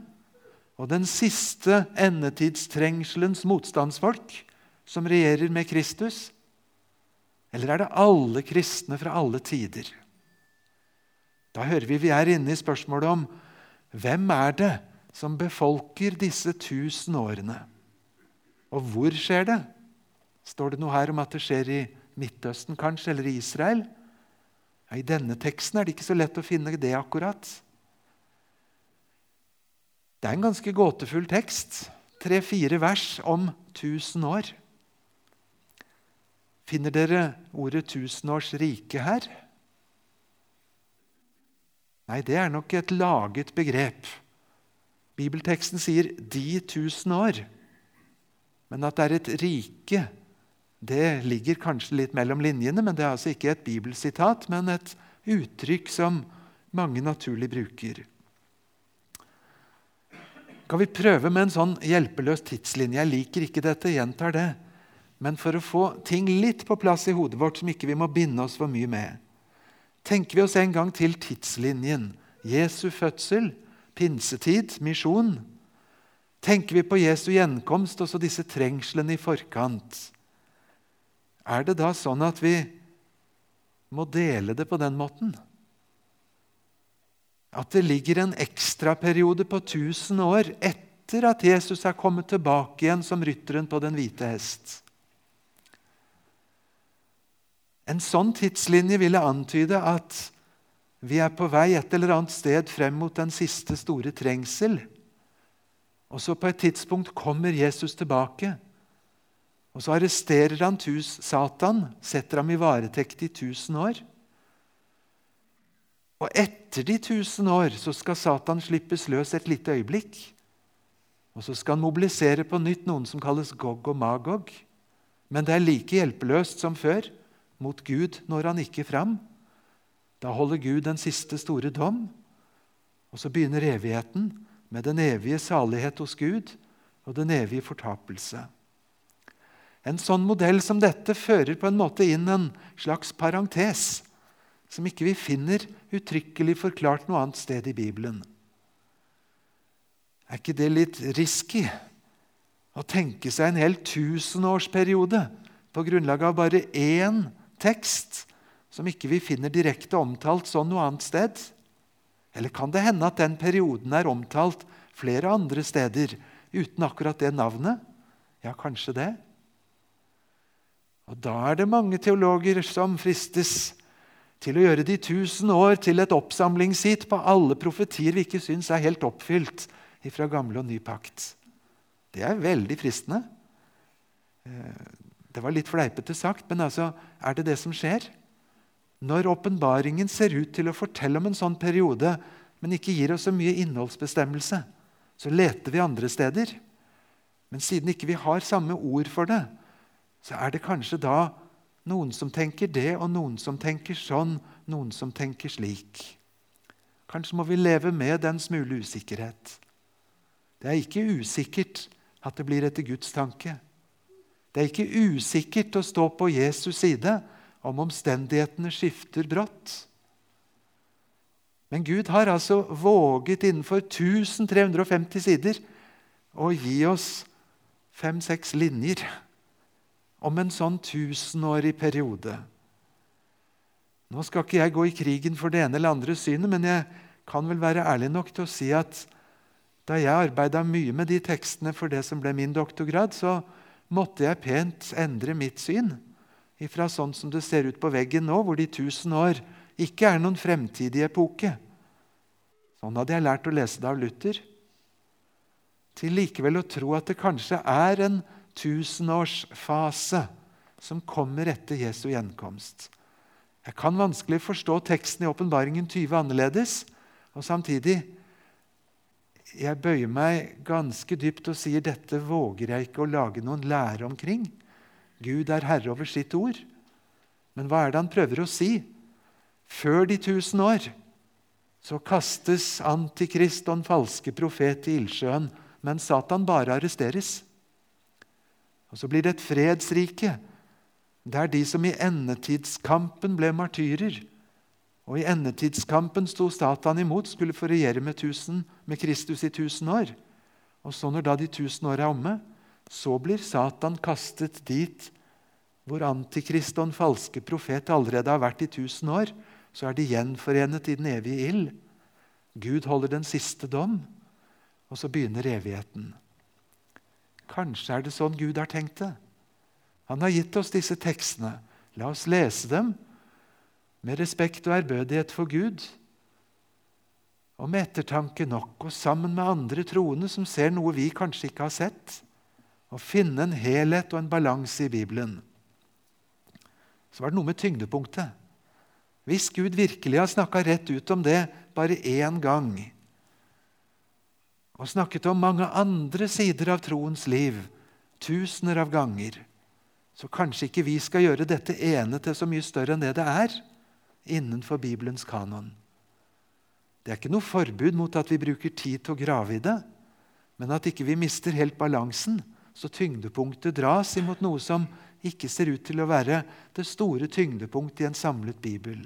[SPEAKER 1] og den siste endetidstrengselens motstandsfolk som regjerer med Kristus? Eller er det alle kristne fra alle tider? Da hører vi vi er inne i spørsmålet om hvem er det som befolker disse tusen årene? Og hvor skjer det? Står det noe her om at det skjer i Midtøsten kanskje, eller i Israel? Ja, I denne teksten er det ikke så lett å finne det akkurat. Det er en ganske gåtefull tekst. Tre-fire vers om tusen år. Finner dere ordet tusenårsrike her? Nei, det er nok et laget begrep. Bibelteksten sier 'de tusen år'. Men at det er et rike, det ligger kanskje litt mellom linjene. Men det er altså ikke et bibelsitat, men et uttrykk som mange naturlig bruker. Skal vi prøve med en sånn hjelpeløs tidslinje? Jeg liker ikke dette, gjentar det. Men for å få ting litt på plass i hodet vårt som ikke vi må binde oss for mye med, tenker vi oss en gang til tidslinjen. Jesu fødsel, pinsetid, misjon. Tenker vi på Jesu gjenkomst og så disse trengslene i forkant, er det da sånn at vi må dele det på den måten? At det ligger en ekstraperiode på 1000 år etter at Jesus er kommet tilbake igjen som rytteren på den hvite hest. En sånn tidslinje ville antyde at Vi er på vei et eller annet sted frem mot den siste store trengsel. Og så på et tidspunkt kommer Jesus tilbake. Og så arresterer han Satan, setter ham i varetekt i tusen år. Og etter de tusen år så skal Satan slippes løs et lite øyeblikk. Og så skal han mobilisere på nytt noen som kalles Gog og Magog. Men det er like hjelpeløst som før. Mot Gud når han ikke fram. Da holder Gud den siste store dom. Og så begynner evigheten med den evige salighet hos Gud og den evige fortapelse. En sånn modell som dette fører på en måte inn en slags parentes som ikke vi finner uttrykkelig forklart noe annet sted i Bibelen. Er ikke det litt risky å tenke seg en hel tusenårsperiode på grunnlag av bare én tekst som ikke vi finner direkte omtalt sånn noe annet sted? Eller kan det hende at den perioden er omtalt flere andre steder uten akkurat det navnet? Ja, kanskje det. Og Da er det mange teologer som fristes til å gjøre de tusen år til et oppsamlingsheat på alle profetier vi ikke syns er helt oppfylt fra gamle og ny pakt. Det er veldig fristende. Eh, det var litt fleipete sagt, men altså, er det det som skjer? Når åpenbaringen ser ut til å fortelle om en sånn periode, men ikke gir oss så mye innholdsbestemmelse, så leter vi andre steder. Men siden ikke vi har samme ord for det, så er det kanskje da noen som tenker det, og noen som tenker sånn, noen som tenker slik. Kanskje må vi leve med den smule usikkerhet. Det er ikke usikkert at det blir etter Guds tanke. Det er ikke usikkert å stå på Jesus side om omstendighetene skifter brått. Men Gud har altså våget innenfor 1350 sider å gi oss fem-seks linjer om en sånn tusenårig periode. Nå skal ikke jeg gå i krigen for det ene eller andre synet, men jeg kan vel være ærlig nok til å si at da jeg arbeida mye med de tekstene for det som ble min doktorgrad, så måtte jeg pent endre mitt syn ifra sånn som det ser ut på veggen nå, hvor de tusen år ikke er noen fremtidig epoke. Sånn hadde jeg lært å lese det av Luther. Til likevel å tro at det kanskje er en tusenårsfase som kommer etter Jesu gjenkomst. Jeg kan vanskelig forstå teksten i Åpenbaringen 20 annerledes, og samtidig jeg bøyer meg ganske dypt og sier dette våger jeg ikke å lage noen lære omkring. Gud er herre over sitt ord. Men hva er det han prøver å si? Før de tusen år så kastes Antikrist og en falske profet i ildsjøen, mens Satan bare arresteres. Og Så blir det et fredsrike Det er de som i endetidskampen ble martyrer, og i endetidskampen sto Satan imot, skulle få regjere med, tusen, med Kristus i tusen år. Og så når da de tusen år er omme, så blir Satan kastet dit hvor Antikrist og den falske profet allerede har vært i tusen år. Så er de gjenforenet i den evige ild. Gud holder den siste dom, og så begynner evigheten. Kanskje er det sånn Gud har tenkt det. Han har gitt oss disse tekstene. La oss lese dem med respekt og ærbødighet for Gud, og med ettertanke nok, og sammen med andre troende som ser noe vi kanskje ikke har sett og finne en helhet og en balanse i Bibelen. Så var det noe med tyngdepunktet. Hvis Gud virkelig har snakka rett ut om det bare én gang, og snakket om mange andre sider av troens liv tusener av ganger, så kanskje ikke vi skal gjøre dette ene til så mye større enn det det er innenfor Bibelens kanon. Det er ikke noe forbud mot at vi bruker tid til å grave i det, men at ikke vi mister helt balansen så tyngdepunktet dras imot noe som ikke ser ut til å være det store tyngdepunktet i en samlet bibel.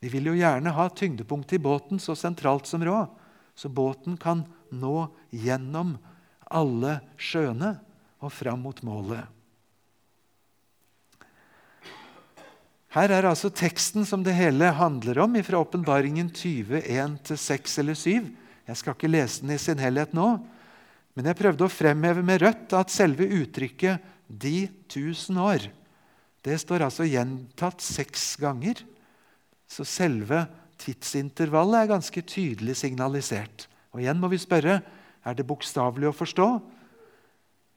[SPEAKER 1] Vi vil jo gjerne ha tyngdepunktet i båten så sentralt som råd, så båten kan nå gjennom alle sjøene og fram mot målet. Her er altså teksten som det hele handler om, fra Åpenbaringen 20, 1-6 eller 7. Jeg skal ikke lese den i sin helhet nå, men jeg prøvde å fremheve med rødt at selve uttrykket 'de tusen år' det står altså gjentatt seks ganger. Så selve tidsintervallet er ganske tydelig signalisert. Og igjen må vi spørre er det bokstavelig å forstå.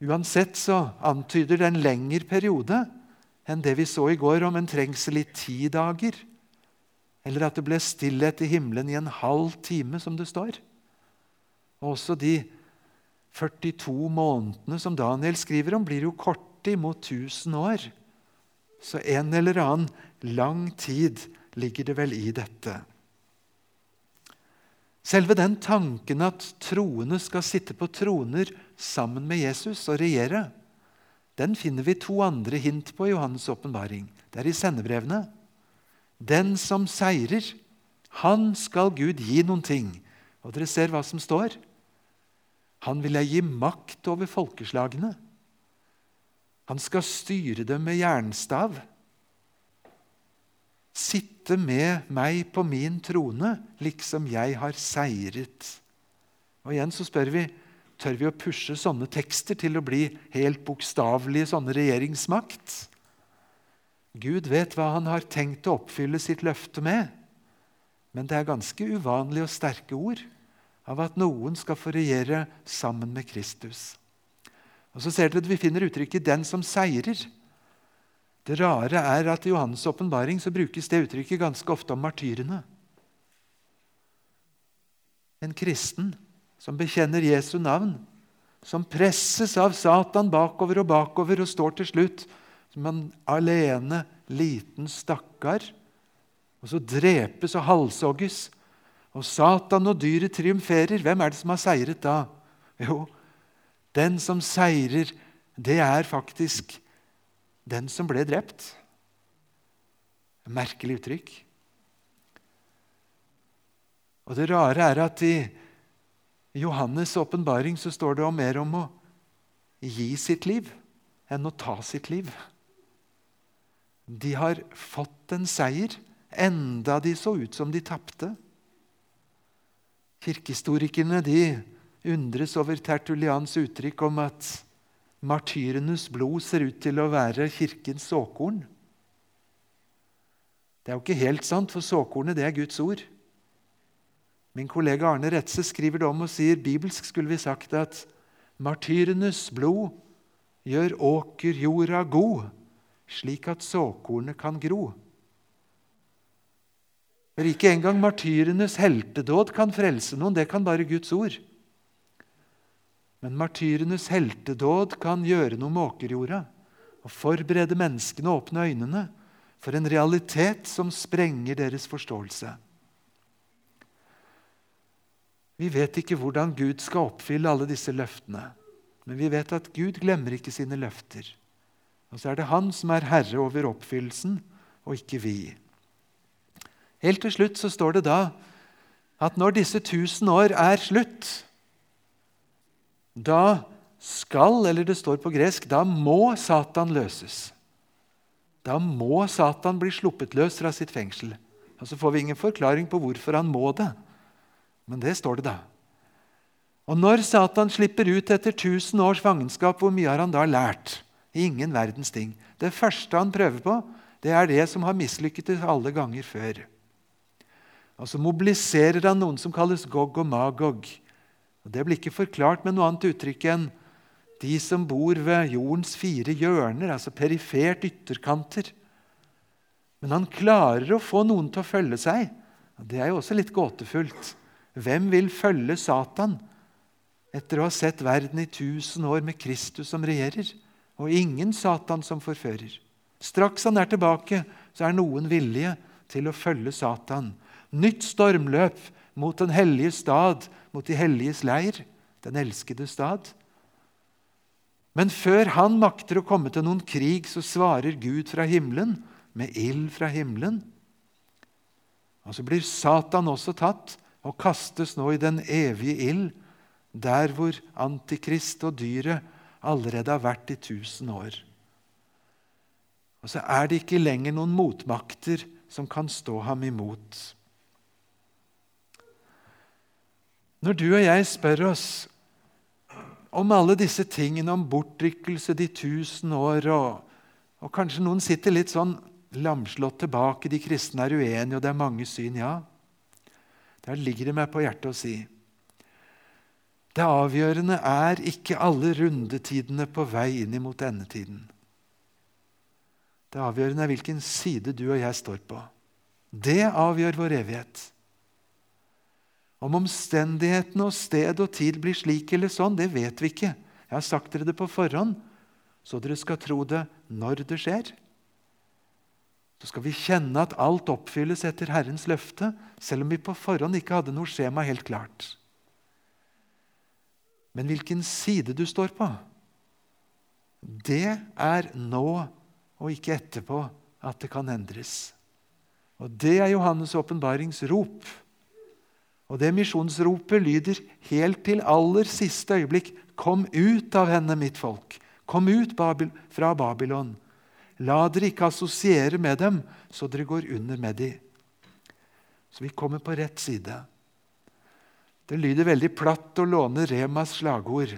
[SPEAKER 1] Uansett så antyder det en lengre periode enn det vi så i går om en trengsel i ti dager. Eller at det ble stillhet i himmelen i en halv time, som det står. Og også de 42 månedene som Daniel skriver om, blir jo korte imot 1000 år. Så en eller annen lang tid ligger det vel i dette. Selve den tanken at troende skal sitte på troner sammen med Jesus og regjere, den finner vi to andre hint på i Johannes' åpenbaring. Det er i sendebrevene. Den som seirer, han skal Gud gi noen ting. Og dere ser hva som står. Han vil jeg gi makt over folkeslagene. Han skal styre dem med jernstav. Sitte med meg på min trone, liksom jeg har seiret. Og igjen så spør vi tør vi å pushe sånne tekster til å bli helt bokstavelige sånne regjeringsmakt. Gud vet hva han har tenkt å oppfylle sitt løfte med, men det er ganske uvanlige og sterke ord av at noen skal få regjere sammen med Kristus. Og Så ser dere at vi finner uttrykket 'den som seirer'. Det rare er at i Johannes' åpenbaring brukes det uttrykket ganske ofte om martyrene. En kristen som bekjenner Jesu navn, som presses av Satan bakover og bakover og står til slutt som en alene liten stakkar, og så drepes og halshogges og Satan og dyret triumferer. Hvem er det som har seiret da? Jo, den som seirer, det er faktisk den som ble drept. Merkelig uttrykk. Og Det rare er at i Johannes' åpenbaring så står det mer om å gi sitt liv enn å ta sitt liv. De har fått en seier, enda de så ut som de tapte. Kirkehistorikerne de undres over Tertulians uttrykk om at martyrenes blod ser ut til å være kirkens såkorn. Det er jo ikke helt sant, for såkornet det er Guds ord. Min kollega Arne Retze skriver det om og sier bibelsk skulle vi sagt at martyrenes blod gjør åkerjorda god, slik at såkornet kan gro. For ikke engang martyrenes heltedåd kan frelse noen. Det kan bare Guds ord. Men martyrenes heltedåd kan gjøre noe med åkerjorda og forberede menneskene å åpne øynene for en realitet som sprenger deres forståelse. Vi vet ikke hvordan Gud skal oppfylle alle disse løftene, men vi vet at Gud glemmer ikke sine løfter. Og så er det Han som er herre over oppfyllelsen, og ikke vi. Helt til slutt så står det da at når disse tusen år er slutt, da skal, eller det står på gresk, da må Satan løses. Da må Satan bli sluppet løs fra sitt fengsel. Og Så får vi ingen forklaring på hvorfor han må det, men det står det da. Og når Satan slipper ut etter 1000 års fangenskap, hvor mye har han da lært? Ingen verdens ting. Det første han prøver på, det er det som har mislykket alle ganger før. Og så mobiliserer han noen som kalles Gog og Magog. Og Det blir ikke forklart med noe annet uttrykk enn de som bor ved jordens fire hjørner, altså perifert ytterkanter. Men han klarer å få noen til å følge seg. Det er jo også litt gåtefullt. Hvem vil følge Satan etter å ha sett verden i tusen år med Kristus som regjerer, og ingen Satan som forfører? Straks han er tilbake, så er noen villige til å følge Satan Nytt stormløp mot den hellige stad, mot de helliges leir, den elskede stad. Men før han makter å komme til noen krig, så svarer Gud fra himmelen med ild fra himmelen. Og så blir Satan også tatt og kastes nå i den evige ild, der hvor Antikrist og dyret allerede har vært i tusen år. Og så er det ikke lenger noen motmakter som kan stå ham imot. Når du og jeg spør oss om alle disse tingene, om bortrykkelse de tusen år, og, og kanskje noen sitter litt sånn lamslått tilbake, de kristne er uenige, og det er mange syn, ja. Der ligger det meg på hjertet å si det avgjørende er ikke alle rundetidene på vei inn imot endetiden. Det avgjørende er hvilken side du og jeg står på. Det avgjør vår evighet. Om omstendighetene og sted og tid blir slik eller sånn, det vet vi ikke. Jeg har sagt dere det på forhånd, så dere skal tro det når det skjer. Så skal vi kjenne at alt oppfylles etter Herrens løfte, selv om vi på forhånd ikke hadde noe skjema helt klart. Men hvilken side du står på, det er nå og ikke etterpå at det kan endres. Og Det er Johannes' åpenbarings rop. Og det misjonsropet lyder helt til aller siste øyeblikk Kom ut av henne, mitt folk. Kom ut fra Babylon. La dere ikke assosiere med dem, så dere går under med dem. Så vi kommer på rett side. Det lyder veldig platt å låne Remas slagord.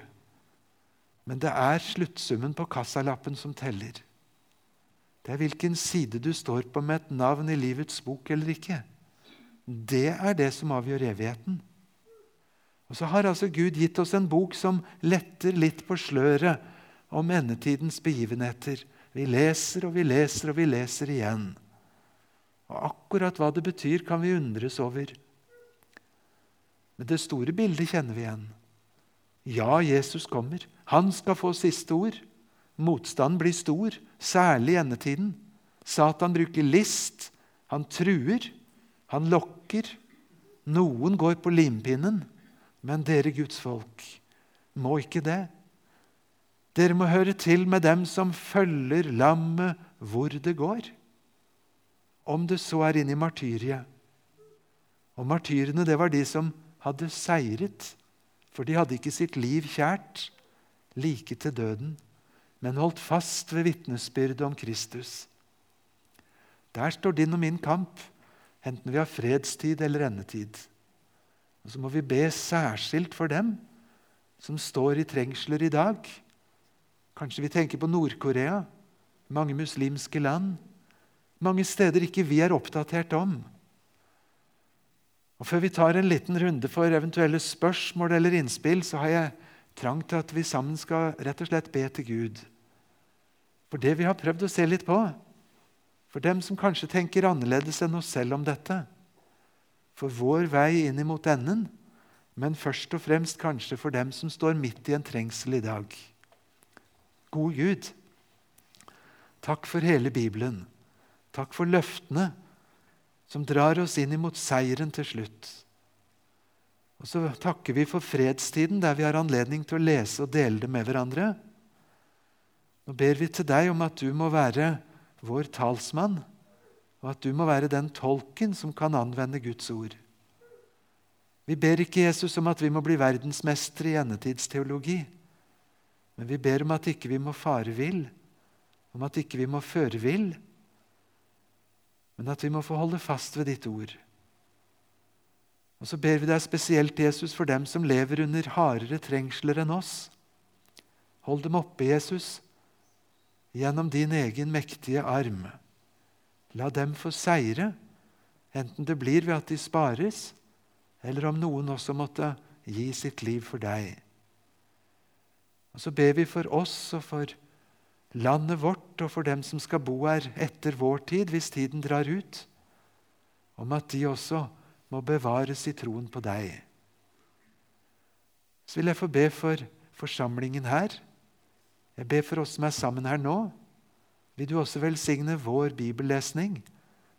[SPEAKER 1] Men det er sluttsummen på kassalappen som teller. Det er hvilken side du står på med et navn i livets bok eller ikke. Det er det som avgjør evigheten. Og Så har altså Gud gitt oss en bok som letter litt på sløret om endetidens begivenheter. Vi leser og vi leser og vi leser igjen. Og Akkurat hva det betyr, kan vi undres over. Men det store bildet kjenner vi igjen. Ja, Jesus kommer. Han skal få siste ord. Motstanden blir stor, særlig i endetiden. Satan bruker list. Han truer. Han lokker. Noen går på limpinnen. Men dere Guds folk må ikke det. Dere må høre til med dem som følger lammet hvor det går. Om det så er inn i martyriet. Og martyrene, det var de som hadde seiret, for de hadde ikke sitt liv kjært, like til døden, men holdt fast ved vitnesbyrdet om Kristus. Der står din og min kamp, enten vi har fredstid eller endetid. Og Så må vi be særskilt for dem som står i trengsler i dag. Kanskje vi tenker på Nord-Korea, mange muslimske land, mange steder ikke vi er oppdatert om. Og Før vi tar en liten runde for eventuelle spørsmål eller innspill, så har jeg trang til at vi sammen skal rett og slett be til Gud. For det vi har prøvd å se litt på. For dem som kanskje tenker annerledes enn oss selv om dette. For vår vei inn imot enden, men først og fremst kanskje for dem som står midt i en trengsel i dag. God Gud, takk for hele Bibelen. Takk for løftene som drar oss inn imot seieren til slutt. Og så takker vi for fredstiden, der vi har anledning til å lese og dele det med hverandre. Nå ber vi til deg om at du må være vår talsmann, og at du må være den tolken som kan anvende Guds ord. Vi ber ikke Jesus om at vi må bli verdensmestere i endetidsteologi, men vi ber om at ikke vi må fare vill, om at ikke vi må føre vill, men at vi må få holde fast ved ditt ord. Og så ber vi deg spesielt, Jesus, for dem som lever under hardere trengsler enn oss. Hold dem oppe, Jesus, gjennom din egen mektige arm. La dem få seire, enten det blir ved at de spares, eller om noen også måtte gi sitt liv for deg. Og Så ber vi for oss og for landet vårt og for dem som skal bo her etter vår tid, hvis tiden drar ut, om at de også må bevares i troen på deg. Så vil jeg få be for forsamlingen her. Jeg ber for oss som er sammen her nå. Vil du også velsigne vår bibellesning,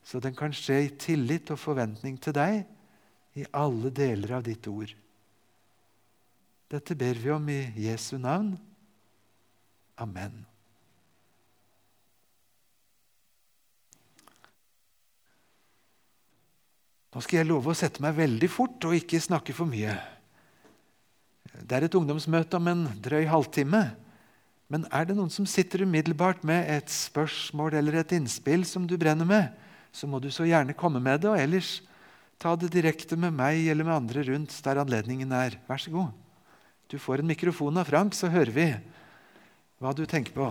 [SPEAKER 1] så den kan skje i tillit og forventning til deg i alle deler av ditt ord. Dette ber vi om i Jesu navn. Amen. Nå skal jeg love å sette meg veldig fort og ikke snakke for mye. Det er et ungdomsmøte om en drøy halvtime. Men er det noen som sitter umiddelbart med et spørsmål eller et innspill som du brenner med, så må du så gjerne komme med det, og ellers ta det direkte med meg eller med andre rundt der anledningen er. Vær så god. Du får en mikrofon av Frank, så hører vi hva du tenker på.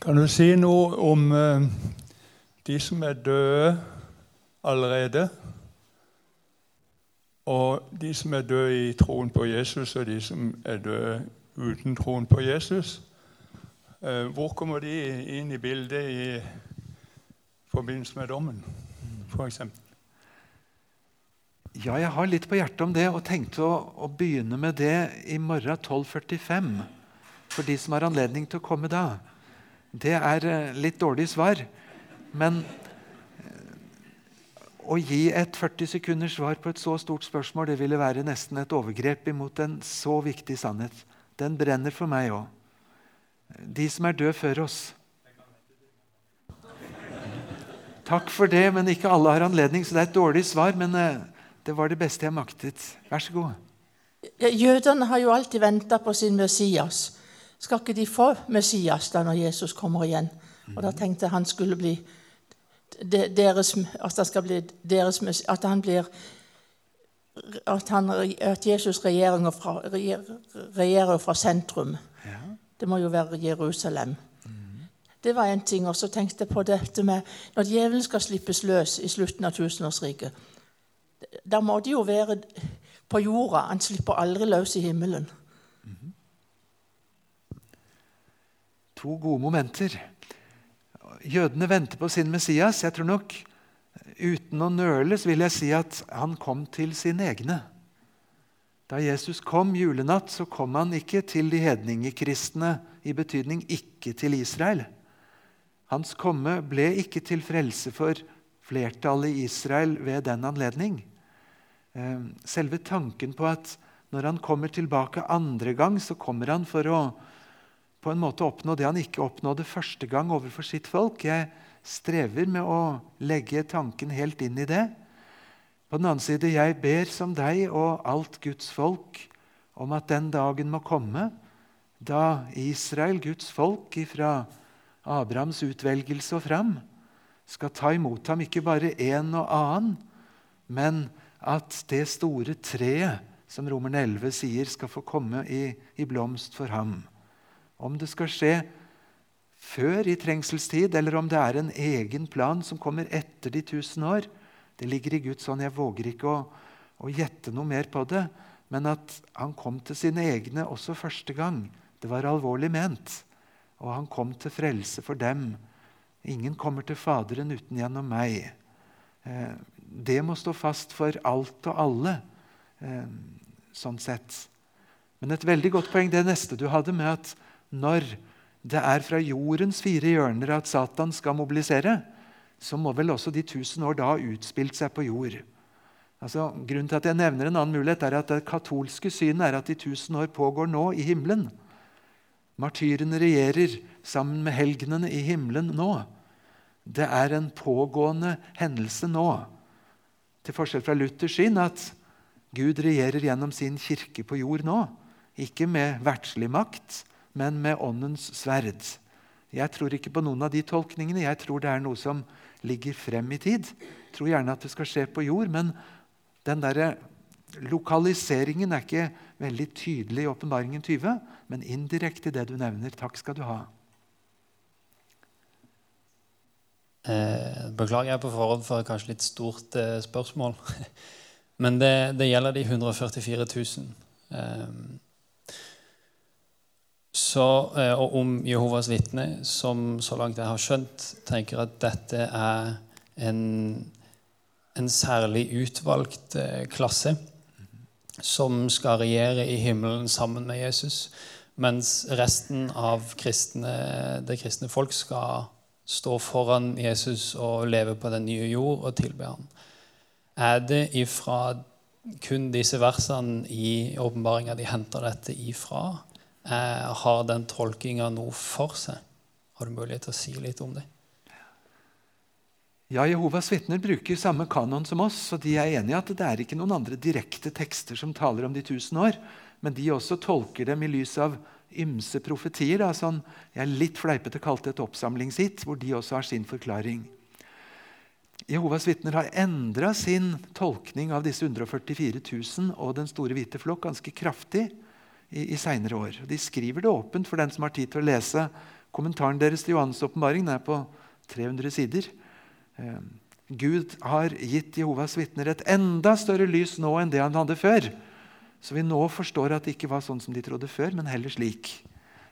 [SPEAKER 2] Kan du si noe om uh, de som er døde allerede, og de som er døde i troen på Jesus, og de som er døde uten troen på Jesus, eh, hvor kommer de inn i bildet i forbindelse med dommen, f.eks.?
[SPEAKER 1] Ja, jeg har litt på hjertet om det og tenkte å, å begynne med det i morgen 12.45. For de som har anledning til å komme da. Det er eh, litt dårlig svar. Men å gi et 40 sekunders svar på et så stort spørsmål det ville være nesten et overgrep imot en så viktig sannhet. Den brenner for meg òg. De som er døde før oss. Takk for det, men ikke alle har anledning, så det er et dårlig svar. Men eh, det var det beste jeg maktet. Vær så god.
[SPEAKER 3] Jødene har jo alltid venta på sin Messias. Skal ikke de få Messias da når Jesus kommer igjen? Og Da tenkte jeg han skulle bli deres, at, bli deres, at, han blir at, han, at Jesus regjerer fra, regjerer fra sentrum. Ja. Det må jo være Jerusalem. Mm. Det var en ting. Og så tenkte jeg på dette med når djevelen skal slippes løs i slutten av tusenårsriket. Da må det jo være på jorda. Han slipper aldri løs i himmelen. Mm.
[SPEAKER 1] To gode momenter jødene venter på sin Messias. Jeg tror nok, Uten å nøle så vil jeg si at han kom til sine egne. Da Jesus kom julenatt, så kom han ikke til de hedningekristne, i betydning ikke til Israel. Hans komme ble ikke til frelse for flertallet i Israel ved den anledning. Eh, selve tanken på at når han kommer tilbake andre gang, så kommer han for å på en måte oppnå det han ikke oppnådde første gang overfor sitt folk. Jeg strever med å legge tanken helt inn i det. På den annen side, jeg ber som deg og alt Guds folk om at den dagen må komme da Israel, Guds folk, fra Abrahams utvelgelse og fram, skal ta imot ham ikke bare en og annen, men at det store treet, som Romerne 11 sier, skal få komme i, i blomst for ham. Om det skal skje før i trengselstid, eller om det er en egen plan som kommer etter de tusen år, det ligger i Guds hånd. Jeg våger ikke å, å gjette noe mer på det. Men at han kom til sine egne også første gang, det var alvorlig ment. Og han kom til frelse for dem. Ingen kommer til Faderen uten gjennom meg. Eh, det må stå fast for alt og alle, eh, sånn sett. Men et veldig godt poeng det neste du hadde, med at når det er fra jordens fire hjørner at Satan skal mobilisere, så må vel også de tusen år da ha utspilt seg på jord. Altså, grunnen til at jeg nevner en annen mulighet, er at det katolske synet er at de tusen år pågår nå i himmelen. Martyrene regjerer sammen med helgenene i himmelen nå. Det er en pågående hendelse nå. Til forskjell fra Luthers syn at Gud regjerer gjennom sin kirke på jord nå. Ikke med verdslig makt, men med åndens sverd. Jeg tror ikke på noen av de tolkningene. Jeg tror det er noe som ligger frem i tid. Jeg tror gjerne at det skal skje på jord, men den der lokaliseringen er ikke veldig tydelig i Åpenbaringen 20, men indirekte i det du nevner. Takk skal du ha.
[SPEAKER 4] Eh, beklager jeg på forhånd for kanskje litt stort eh, spørsmål. Men det, det, gjelder de 144 000. Så, eh, og om Jehovas vitner, som så langt jeg har skjønt, tenker at dette er en, en særlig utvalgt eh, klasse som skal regjere i himmelen sammen med Jesus, mens resten av kristne, det kristne folk skal stå foran Jesus og leve på den nye jord og tilbe ham. Er det ifra kun disse versene i åpenbaringa de henter dette ifra? Eh, har den tolkinga noe for seg? Har du mulighet til å si litt om det?
[SPEAKER 1] Ja, Jehovas vitner bruker samme kanon som oss, og de er enige i at det er ikke noen andre direkte tekster som taler om de tusen år, men de også tolker dem i lys av ymse profetier. Da, sånn, jeg er litt fleipete kalt et oppsamlingshit, hvor de også har sin forklaring. Jehovas vitner har endra sin tolkning av disse 144 000 og den store hvite flokk ganske kraftig i, i seinere år. De skriver det åpent for den som har tid til å lese kommentaren deres til Johannes' åpenbaring. Er på 300 sider. Eh, Gud har gitt Jehovas vitner et enda større lys nå enn det han hadde før. Så vi nå forstår at det ikke var sånn som de trodde før, men heller slik.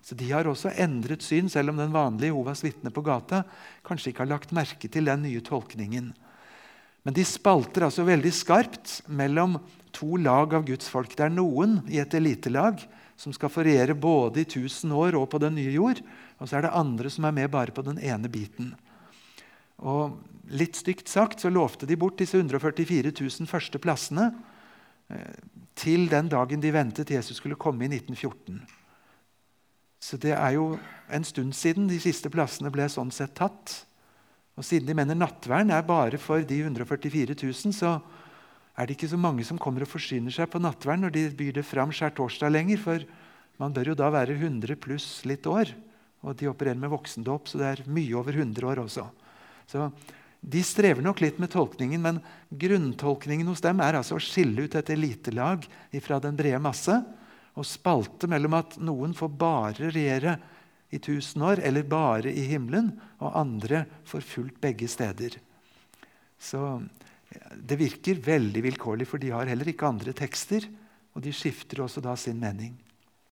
[SPEAKER 1] Så De har også endret syn, selv om den vanlige Jehovas vitne på gata kanskje ikke har lagt merke til den nye tolkningen. Men de spalter altså veldig skarpt mellom to lag av Guds folk. Det er noen i et elitelag som skal få regjere både i 1000 år og på den nye jord. Og så er det andre som er med bare på den ene biten. Og Litt stygt sagt så lovte de bort disse 144 000 første plassene eh, til den dagen de ventet Jesus skulle komme i 1914. Så det er jo en stund siden de siste plassene ble sånn sett tatt. Og siden de mener nattvern er bare for de 144 000, så er det ikke så mange som kommer og forsyner seg på nattverden når de byr det fram skjærtorsdag lenger. For man bør jo da være 100 pluss litt år. Og de opererer med voksendåp, så det er mye over 100 år også. Så De strever nok litt med tolkningen, men grunntolkningen hos dem er altså å skille ut et elitelag fra den brede masse og spalte mellom at noen får bare regjere i tusen år, eller bare i himmelen, og andre får fulgt begge steder. Så det virker veldig vilkårlig, for de har heller ikke andre tekster. Og de skifter også da sin mening.